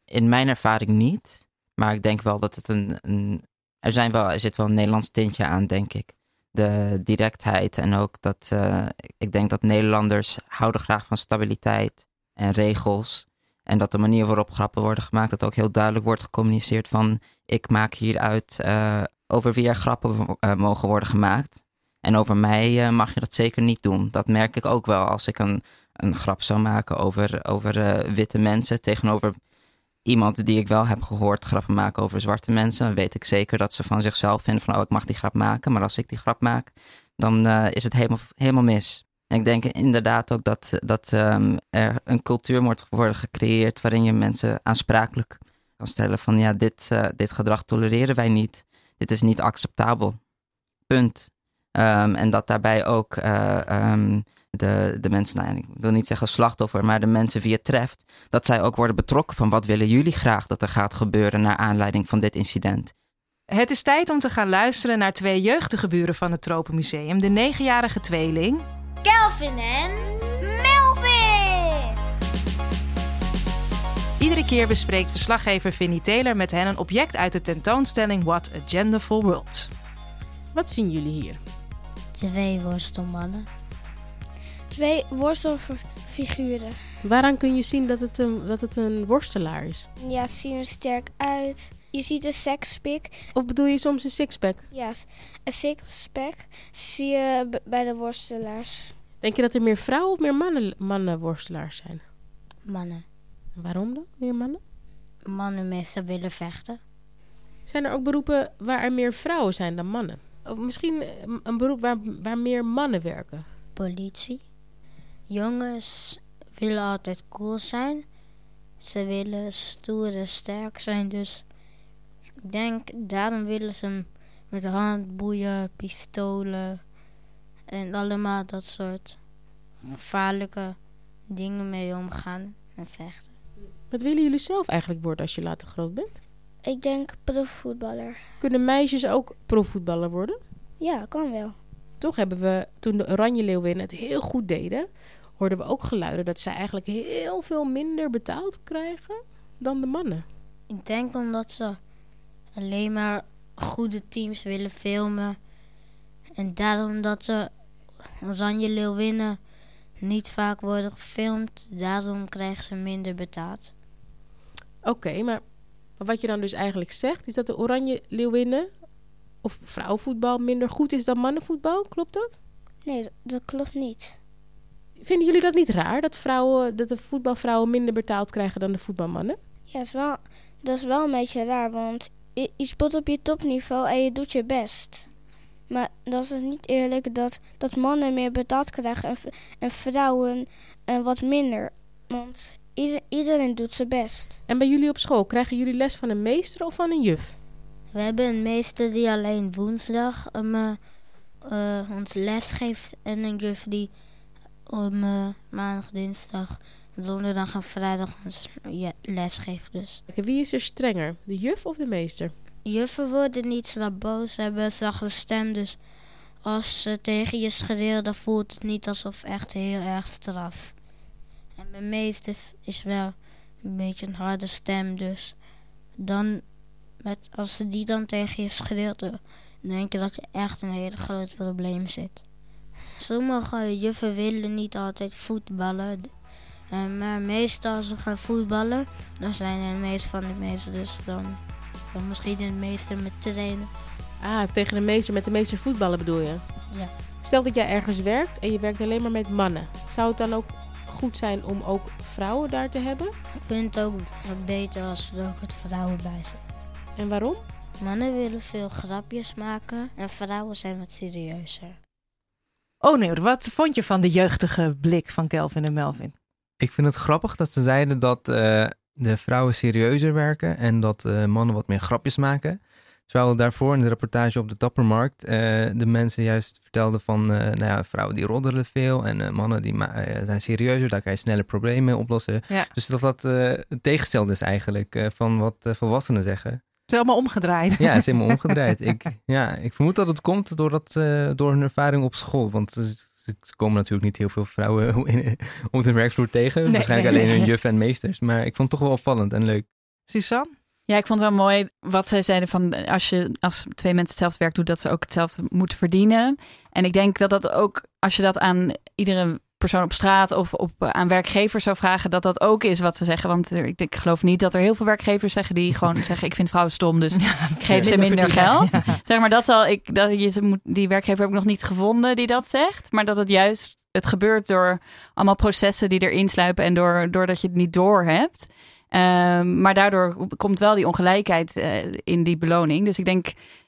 Speaker 4: In mijn ervaring niet. Maar ik denk wel dat het een. een er, zijn wel, er zit wel een Nederlands tintje aan, denk ik. De directheid en ook dat. eh, ik denk dat Nederlanders houden graag van stabiliteit en regels. En dat de manier waarop grappen worden gemaakt, dat ook heel duidelijk wordt gecommuniceerd van. Ik maak hieruit eh, over wie er grappen eh, mogen worden gemaakt. En over mij eh, mag je dat zeker niet doen. Dat merk ik ook wel als ik een, een grap zou maken over, over witte mensen tegenover iemand die ik wel heb gehoord grappen maken over zwarte mensen, dan weet ik zeker dat ze van zichzelf vinden van oh, ik mag die grap maken, maar als ik die grap maak, dan is het helemaal, helemaal mis. En ik denk inderdaad ook dat, dat ehm, er een cultuur moet worden gecreëerd waarin je mensen aansprakelijk kan stellen van ja, dit, eh, dit gedrag tolereren wij niet. Dit is niet acceptabel. Punt. Ehm, en dat daarbij ook eh, ehm, de, de mensen, nou ik wil niet zeggen slachtoffer, maar de mensen wie het treft, dat zij ook worden betrokken van wat willen jullie graag dat er gaat gebeuren naar aanleiding van dit incident.
Speaker 3: Het is tijd om te gaan luisteren naar twee jeugdige buren van het Tropenmuseum. De negenjarige tweeling
Speaker 10: Kelvin en Melvin.
Speaker 3: Iedere keer bespreekt verslaggever Vinnie Taylor met hen een object uit de tentoonstelling What a Genderful World.
Speaker 7: Wat zien jullie hier?
Speaker 10: Twee worstelmannen. Twee worstelfiguren.
Speaker 7: Waaraan kun je zien dat het een, dat het een worstelaar is?
Speaker 10: Ja, ze zien er sterk uit. Je ziet een sekspik.
Speaker 7: Of bedoel je soms een sixpack?
Speaker 10: Ja, een sixpack zie je bij de worstelaars.
Speaker 7: Denk je dat er meer vrouwen of meer mannen, mannen worstelaars zijn?
Speaker 10: Mannen.
Speaker 7: Waarom dan? Meer mannen?
Speaker 10: Mannen meestal willen vechten.
Speaker 7: Zijn er ook beroepen waar er meer vrouwen zijn dan mannen? Of misschien eh, een beroep waar, waar meer mannen werken?
Speaker 10: Politie. Jongens willen altijd cool zijn. Ze willen stoer en sterk zijn. Dus ik denk, daarom willen ze met handboeien, pistolen en allemaal dat soort gevaarlijke dingen mee omgaan en vechten.
Speaker 7: Wat willen jullie zelf eigenlijk worden als je later groot bent?
Speaker 10: Ik denk profvoetballer.
Speaker 7: Kunnen meisjes ook profvoetballer worden?
Speaker 10: Ja, kan wel.
Speaker 7: Toch hebben we, toen de Oranje Leeuwinnen het heel goed deden, hoorden we ook geluiden dat zij eigenlijk heel veel minder betaald krijgen dan de mannen.
Speaker 10: Ik denk omdat ze alleen maar goede teams willen filmen. En daarom dat ze Oranje Leeuwinnen niet vaak worden gefilmd. Daarom krijgen ze minder betaald.
Speaker 7: Oké, maar, maar wat je dan dus eigenlijk zegt, is dat de Oranje Leeuwinnen of vrouwenvoetbal minder goed is dan mannenvoetbal. Klopt dat?
Speaker 10: Nee, dat, dat klopt niet.
Speaker 7: Vinden jullie dat niet raar dat, vrouwen, dat de voetbalvrouwen minder betaald krijgen dan de voetbalmannen?
Speaker 10: Ja, is wel, dat is wel een beetje raar, want je, je speelt op je topniveau en je doet je best. Maar dat is niet eerlijk dat, dat mannen meer betaald krijgen en, en vrouwen en wat minder. Want ieder, iedereen doet zijn best.
Speaker 7: En bij jullie op school, krijgen jullie les van een meester of van een juf?
Speaker 10: We hebben een meester die alleen woensdag um, uh, uh, ons les geeft en een juf die om uh, maandag, dinsdag, donderdag en vrijdag ons ja, les. Dus.
Speaker 7: Wie is er strenger, de juf of de meester?
Speaker 10: Juffen worden niet zo boos, ze hebben een zachte stem, dus als ze tegen je schreeuwen, dan voelt het niet alsof echt heel erg straf. En mijn meester is wel een beetje een harde stem, dus dan met, als ze die dan tegen je schreeuwt, dan denk je dat je echt een hele groot probleem zit. Sommige juffen willen niet altijd voetballen. Uh, maar meestal als ze gaan voetballen, dan zijn er de meeste van de meesten. Dus dan, dan misschien de meester met trainen.
Speaker 7: Ah, tegen de meester met de meester voetballen bedoel je?
Speaker 10: Ja.
Speaker 7: Stel dat jij ergens werkt en je werkt alleen maar met mannen. Zou het dan ook goed zijn om ook vrouwen daar te hebben?
Speaker 10: Ik vind het ook wat beter als er ook het vrouwen bij zijn.
Speaker 7: En waarom?
Speaker 10: Mannen willen veel grapjes maken en vrouwen zijn wat serieuzer.
Speaker 3: Oh nee, wat vond je van de jeugdige blik van Kelvin en Melvin?
Speaker 6: Ik vind het grappig dat ze zeiden dat uh, de vrouwen serieuzer werken en dat uh, mannen wat meer grapjes maken. Terwijl daarvoor in de reportage op de Tappermarkt uh, de mensen juist vertelden van nou ja, vrouwen die roddelen veel en mannen die zijn serieuzer, daar kan je sneller problemen mee oplossen.
Speaker 3: Ja.
Speaker 6: Dus dat dat het tegengestelde is eigenlijk van wat volwassenen zeggen.
Speaker 3: Het is allemaal omgedraaid.
Speaker 6: Ja, het is helemaal omgedraaid. ik, ja, ik vermoed dat het komt door, dat, door hun ervaring op school. Want ze komen natuurlijk niet heel veel vrouwen op de werkvloer tegen. Nee, Waarschijnlijk nee, alleen hun nee. juf en meesters. Maar ik vond het toch wel opvallend en leuk.
Speaker 3: Suzanne?
Speaker 5: Ja, ik vond het wel mooi wat zij zeiden van als je als twee mensen hetzelfde werk doet, dat ze ook hetzelfde moeten verdienen. En ik denk dat dat ook, als je dat aan iedere persoon op straat of op, aan werkgevers zou vragen, dat dat ook is wat ze zeggen. Want ik, ik, geloof niet dat er heel veel werkgevers zeggen die gewoon zeggen: Ik vind vrouwen stom, dus ja, ik geef ze minder geld. Ja. Zeg maar, dat zal ik, dat je, moet, die werkgever heb ik nog niet gevonden die dat zegt. Maar dat het juist, het gebeurt door allemaal processen die erin sluipen en door, doordat je het niet door hebt. Um, maar daardoor komt wel die ongelijkheid uh, in die beloning. Dus ik denk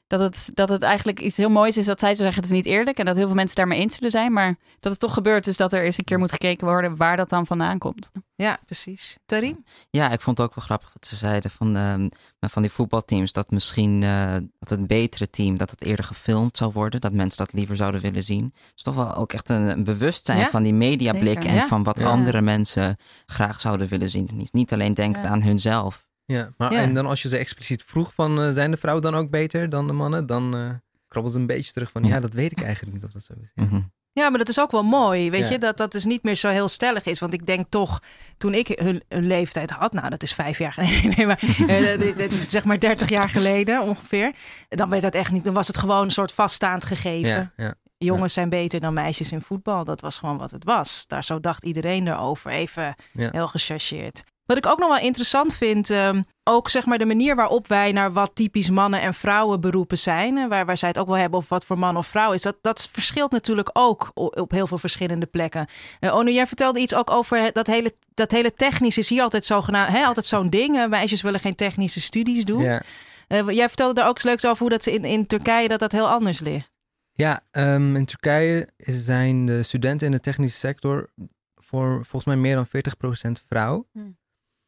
Speaker 5: dat het, dat het eigenlijk iets heel moois is dat zij zo zeggen: het is niet eerlijk. En dat heel veel mensen daarmee eens zullen zijn. Maar dat het toch gebeurt. Dus dat er eens een keer moet gekeken worden waar dat dan vandaan komt.
Speaker 3: Ja, precies. Tarim?
Speaker 4: Ja, ik vond het ook wel grappig dat ze zeiden van, uh, van die voetbalteams dat misschien uh, dat het betere team dat het eerder gefilmd zou worden. Dat mensen dat liever zouden willen zien. Het is toch wel ook echt een, een bewustzijn ja? van die mediablik Zeker, en ja? van wat ja. andere mensen graag zouden willen zien. Niet alleen denken aan hunzelf.
Speaker 6: Ja, maar ja. en dan als je ze expliciet vroeg van uh, zijn de vrouwen dan ook beter dan de mannen, dan uh, krabbelt het een beetje terug van ja, dat weet ik eigenlijk niet of dat zo is. Ja,
Speaker 3: mm-hmm. Ja, maar dat is ook wel mooi, weet
Speaker 6: Ja.
Speaker 3: je, dat dat dus niet meer zo heel stellig is. Want ik denk toch, toen ik hun, hun leeftijd had, nou dat is vijf jaar geleden, nee, maar eh, zeg maar dertig jaar geleden ongeveer, dan werd dat echt niet, dan was het gewoon een soort vaststaand gegeven.
Speaker 6: Ja, ja.
Speaker 3: Jongens zijn beter dan meisjes in voetbal. Dat was gewoon wat het was. Daar zo dacht iedereen erover. Even
Speaker 6: Ja.
Speaker 3: heel gechargeerd. Wat ik ook nog wel interessant vind, ehm, ook zeg maar de manier waarop wij naar wat typisch mannen- en vrouwenberoepen zijn, hè, waar, waar zij het ook wel hebben of wat voor man of vrouw is, dat, dat verschilt natuurlijk ook op heel veel verschillende plekken. Eh Ono, jij vertelde iets ook over het- dat hele, dat hele technisch is hier altijd, zogenaamd, hè, altijd zo'n ding. Eh, Meisjes willen geen technische studies doen.
Speaker 6: Ja.
Speaker 3: Eh, jij vertelde daar ook iets leuks over hoe dat in, in Turkije dat dat heel anders ligt.
Speaker 6: Ja, ehm, in Turkije zijn de studenten in de technische sector voor volgens mij meer dan 40% vrouw.
Speaker 5: Hmm.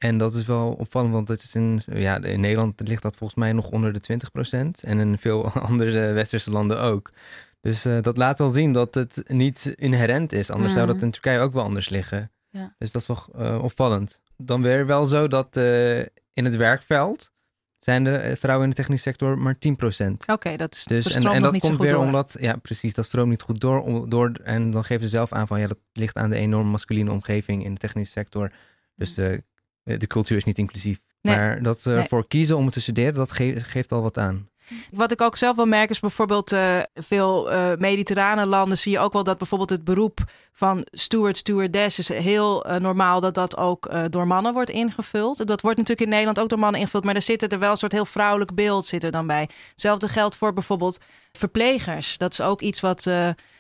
Speaker 6: En dat is wel opvallend, want het is in, ja, in Nederland ligt dat volgens mij nog onder de 20% en in veel andere westerse landen ook. Dus eh, dat laat wel zien dat het niet inherent is. Anders zou dat
Speaker 5: Mhm.
Speaker 6: in Turkije ook wel anders liggen.
Speaker 5: Ja.
Speaker 6: Dus dat is wel eh, opvallend. Dan weer wel zo dat eh, in het werkveld zijn de vrouwen in de technische sector maar 10%.
Speaker 3: Oké, dat is
Speaker 6: Dus, en, en dat komt weer
Speaker 3: door.
Speaker 6: omdat, ja precies, dat stroomt niet goed door, om- door. En dan geven ze zelf aan van, ja, dat ligt aan de enorme masculine omgeving in de technische sector. Dus de, de cultuur is niet inclusief.
Speaker 3: Nee.
Speaker 6: Maar dat ze
Speaker 3: Nee.
Speaker 6: ervoor kiezen om het te studeren, dat ge- geeft al wat aan.
Speaker 3: Wat ik ook zelf wel merk is bijvoorbeeld eh, veel eh, mediterrane landen zie je ook wel dat bijvoorbeeld het beroep van steward, stewardess is heel eh, normaal dat dat ook door mannen wordt ingevuld. Dat wordt natuurlijk in Nederland ook door mannen ingevuld, maar er zit er wel een soort heel vrouwelijk beeld zit er dan bij. Hetzelfde geldt voor bijvoorbeeld verplegers. Dat is ook iets wat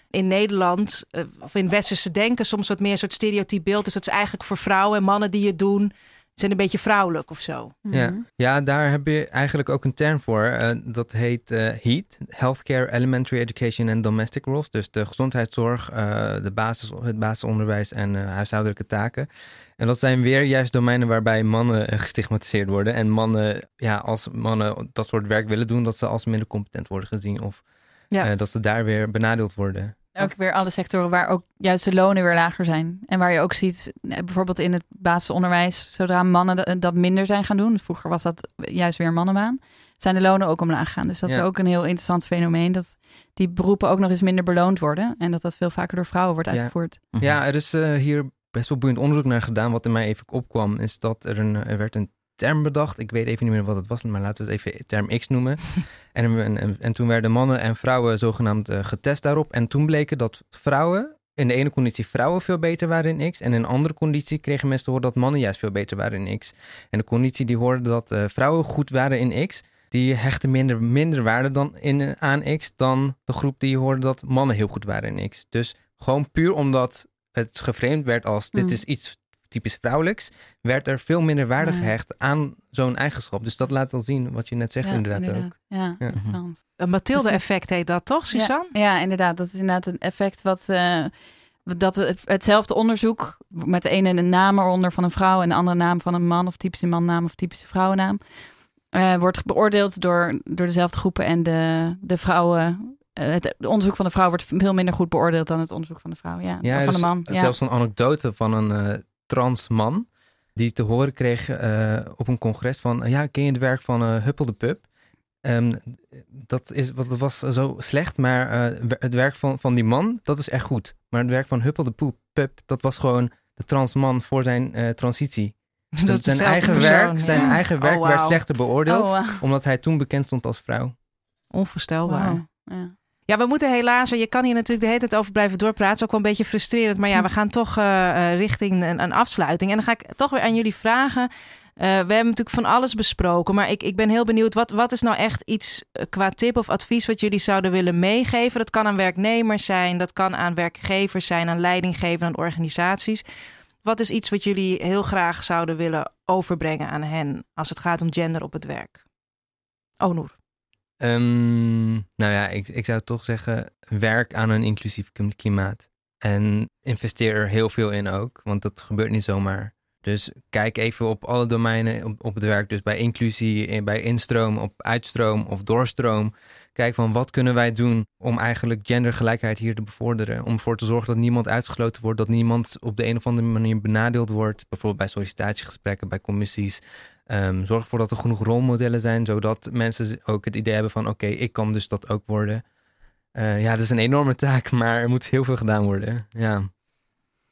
Speaker 3: in Nederland of in westerse denken soms wat meer een soort stereotyp beeld is. Dat is eigenlijk voor vrouwen en mannen die het doen zijn een beetje vrouwelijk of zo.
Speaker 6: Ja. ja, daar heb je eigenlijk ook een term voor. Eh, dat heet eh HEAT, Healthcare, Elementary Education and Domestic Roles. Dus de gezondheidszorg, eh, de basis, het basisonderwijs en eh, huishoudelijke taken. En dat zijn weer juist domeinen waarbij mannen gestigmatiseerd worden. En mannen, ja, als mannen dat soort werk willen doen, dat ze als minder competent worden gezien. Of
Speaker 3: Ja.
Speaker 6: eh, dat ze daar weer benadeeld worden.
Speaker 5: Ook weer alle sectoren waar ook juist de lonen weer lager zijn. En waar je ook ziet, bijvoorbeeld in het basisonderwijs, zodra mannen dat, minder zijn gaan doen, vroeger was dat juist weer mannenbaan, zijn de lonen ook omlaag gegaan. Dus dat
Speaker 6: Ja.
Speaker 5: is ook een heel interessant fenomeen, dat die beroepen ook nog eens minder beloond worden. En dat dat veel vaker door vrouwen wordt uitgevoerd.
Speaker 6: Ja, er is eh, hier best wel boeiend onderzoek naar gedaan. Wat in mij even opkwam, is dat er, een, er werd een term bedacht. Ik weet even niet meer wat het was, maar laten we het even term X noemen. en, en, en, en toen werden mannen en vrouwen zogenaamd eh, getest daarop. En toen bleken dat vrouwen, in de ene conditie vrouwen veel beter waren in X. En in een andere conditie kregen mensen te horen dat mannen juist veel beter waren in X. En de conditie die hoorde dat eh, vrouwen goed waren in X. Die hechten minder, minder waarde dan in, eh, aan X dan de groep die hoorde dat mannen heel goed waren in X. Dus gewoon puur omdat het geframed werd als dit
Speaker 5: Mm.
Speaker 6: is iets typisch vrouwelijks, werd er veel minder waarde
Speaker 5: Ja.
Speaker 6: gehecht aan zo'n eigenschap. Dus dat laat al zien wat je net zegt
Speaker 5: Ja,
Speaker 6: inderdaad, ook.
Speaker 5: Ja,
Speaker 6: Ja.
Speaker 5: interessant.
Speaker 3: Een Mathilde-effect heet dat toch, Suzanne?
Speaker 5: Ja, ja, inderdaad. Dat is inderdaad een effect wat... eh, dat we hetzelfde onderzoek met de ene naam eronder van een vrouw en de andere naam van een man of typische mannaam of typische vrouwennaam eh, wordt beoordeeld door, door dezelfde groepen en de, de vrouwen. eh, het onderzoek van de vrouw wordt veel minder goed beoordeeld dan het onderzoek van de vrouw. Ja,
Speaker 6: Ja,
Speaker 5: of van
Speaker 6: is
Speaker 5: de man. Ja.
Speaker 6: zelfs een anekdote van een eh, trans man die te horen kreeg eh, op een congres van, ja, ken je het werk van eh Huppel de Pup? Ehm, dat, is, wat- dat was zo slecht, maar eh, het werk van, van die man, dat is echt goed. Maar het werk van Huppel de Poep, Pup, dat was gewoon de trans man voor zijn transitie. Dus zijn eigen
Speaker 3: persoon,
Speaker 6: werk, zijn
Speaker 3: ja.
Speaker 6: eigen werk
Speaker 3: Oh,
Speaker 6: werd slechter beoordeeld,
Speaker 5: Oh,
Speaker 6: omdat hij toen bekend stond als vrouw.
Speaker 3: Onvoorstelbaar.
Speaker 5: Ja.
Speaker 3: Ja, we moeten helaas, je kan hier natuurlijk de hele tijd over blijven doorpraten. Het is ook wel een beetje frustrerend. Maar ja, we gaan toch eh, eh, richting een, een afsluiting. En dan ga ik toch weer aan jullie vragen. Eh, we hebben natuurlijk van alles besproken. Maar ik, ik ben heel benieuwd, wat, wat is nou echt iets qua tip of advies wat jullie zouden willen meegeven? Dat kan aan werknemers zijn, dat kan aan werkgevers zijn, aan leidinggevenden, aan organisaties. Wat is iets wat jullie heel graag zouden willen overbrengen aan hen als het gaat om gender op het werk? Oh,
Speaker 6: Ehm, nou ja, ik, ik zou toch zeggen, werk aan een inclusief klim- klimaat. En investeer er heel veel in ook, want dat gebeurt niet zomaar. Dus kijk even op alle domeinen op, op het werk. Dus bij inclusie, eh, bij instroom, op uitstroom of doorstroom. Kijk van wat kunnen wij doen om eigenlijk gendergelijkheid hier te bevorderen. Om ervoor te zorgen dat niemand uitgesloten wordt. Dat niemand op de een of andere manier benadeeld wordt. Bijvoorbeeld bij sollicitatiegesprekken, bij commissies. Ehm, zorg ervoor dat er genoeg rolmodellen zijn. Zodat mensen ook het idee hebben van oké, ik kan dus dat ook worden. Eh, ja, dat is een enorme taak, maar er moet heel veel gedaan worden. Ja.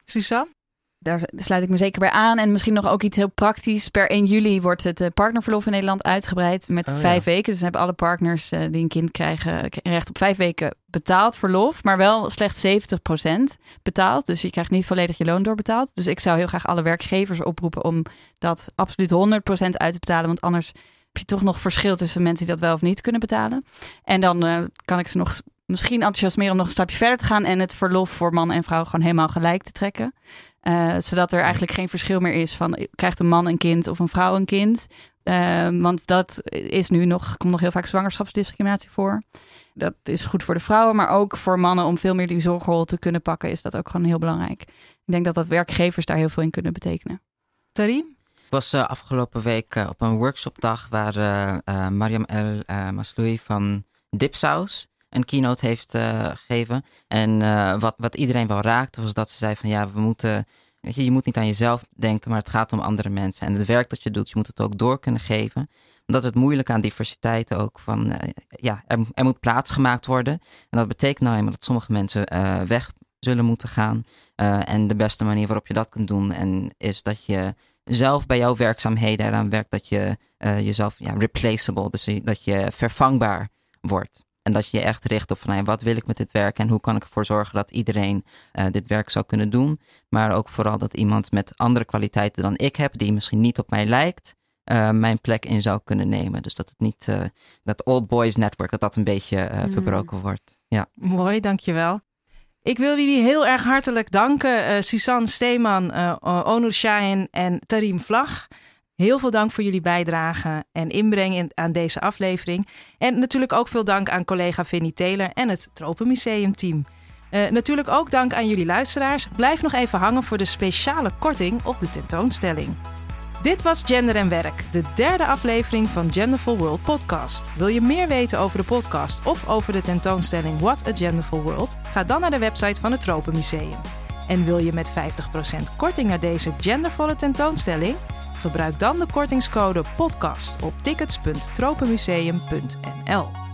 Speaker 3: Suzanne?
Speaker 5: Daar sluit ik me zeker bij aan. En misschien nog ook iets heel praktisch. Per 1 juli wordt het eh, partnerverlof in Nederland uitgebreid met
Speaker 6: Oh,
Speaker 5: vijf
Speaker 6: ja.
Speaker 5: weken. Dus dan hebben alle partners eh, die een kind krijgen recht op vijf weken betaald verlof. Maar wel slechts 70% betaald. Dus je krijgt niet volledig je loon doorbetaald. Dus ik zou heel graag alle werkgevers oproepen om dat absoluut 100% uit te betalen. Want anders heb je toch nog verschil tussen mensen die dat wel of niet kunnen betalen. En dan eh, kan ik ze nog misschien enthousiasmeren om nog een stapje verder te gaan. En het verlof voor man en vrouw gewoon helemaal gelijk te trekken. Eh, zodat er eigenlijk geen verschil meer is van krijgt een man een kind of een vrouw een kind. Eh, want dat is nu nog, komt nog heel vaak zwangerschapsdiscriminatie voor. Dat is goed voor de vrouwen, maar ook voor mannen om veel meer die zorgrol te kunnen pakken, is dat ook gewoon heel belangrijk. Ik denk dat dat werkgevers daar heel veel in kunnen betekenen.
Speaker 3: Tarim?
Speaker 4: Ik was eh, afgelopen week eh, op een workshopdag waar eh, eh, Mariam El uh, Masloui van Dipsaus een keynote heeft eh, gegeven. En eh, wat, wat iedereen wel raakte was dat ze zei van ja, we moeten... Weet je, je moet niet aan jezelf denken, maar het gaat om andere mensen. En het werk dat je doet, je moet het ook door kunnen geven. Dat is het moeilijke aan diversiteit ook. Van, eh, ja, er, er moet plaats gemaakt worden. En dat betekent nou eenmaal dat sommige mensen weg zullen moeten gaan. En de beste manier waarop je dat kunt doen en is dat je zelf bij jouw werkzaamheden eraan werkt dat je jezelf ja, replaceable, dus dat je vervangbaar wordt. En dat je je echt richt op van hey, wat wil ik met dit werk en hoe kan ik ervoor zorgen dat iedereen uh, dit werk zou kunnen doen. Maar ook vooral dat iemand met andere kwaliteiten dan ik heb, die misschien niet op mij lijkt, uh, mijn plek in zou kunnen nemen. Dus dat het niet, uh, dat old boys network, dat dat een beetje mm. verbroken wordt. Ja.
Speaker 3: Mooi, dankjewel. Ik wil jullie heel erg hartelijk danken. Suzanne Steeman, Onur Shahin en Tarim Vlag. Heel veel dank voor jullie bijdrage en inbreng in, aan deze aflevering. En natuurlijk ook veel dank aan collega Vinnie Taylor en het Tropenmuseum team. Uh, natuurlijk ook dank aan jullie luisteraars. Blijf nog even hangen voor de speciale korting op de tentoonstelling. Dit was Gender en Werk, de derde aflevering van Genderful World podcast. Wil je meer weten over de podcast of over de tentoonstelling What a Genderful World? Ga dan naar de website van het Tropenmuseum. En wil je met 50% korting naar deze gendervolle tentoonstelling? Gebruik dan de kortingscode podcast op tickets.tropenmuseum.nl.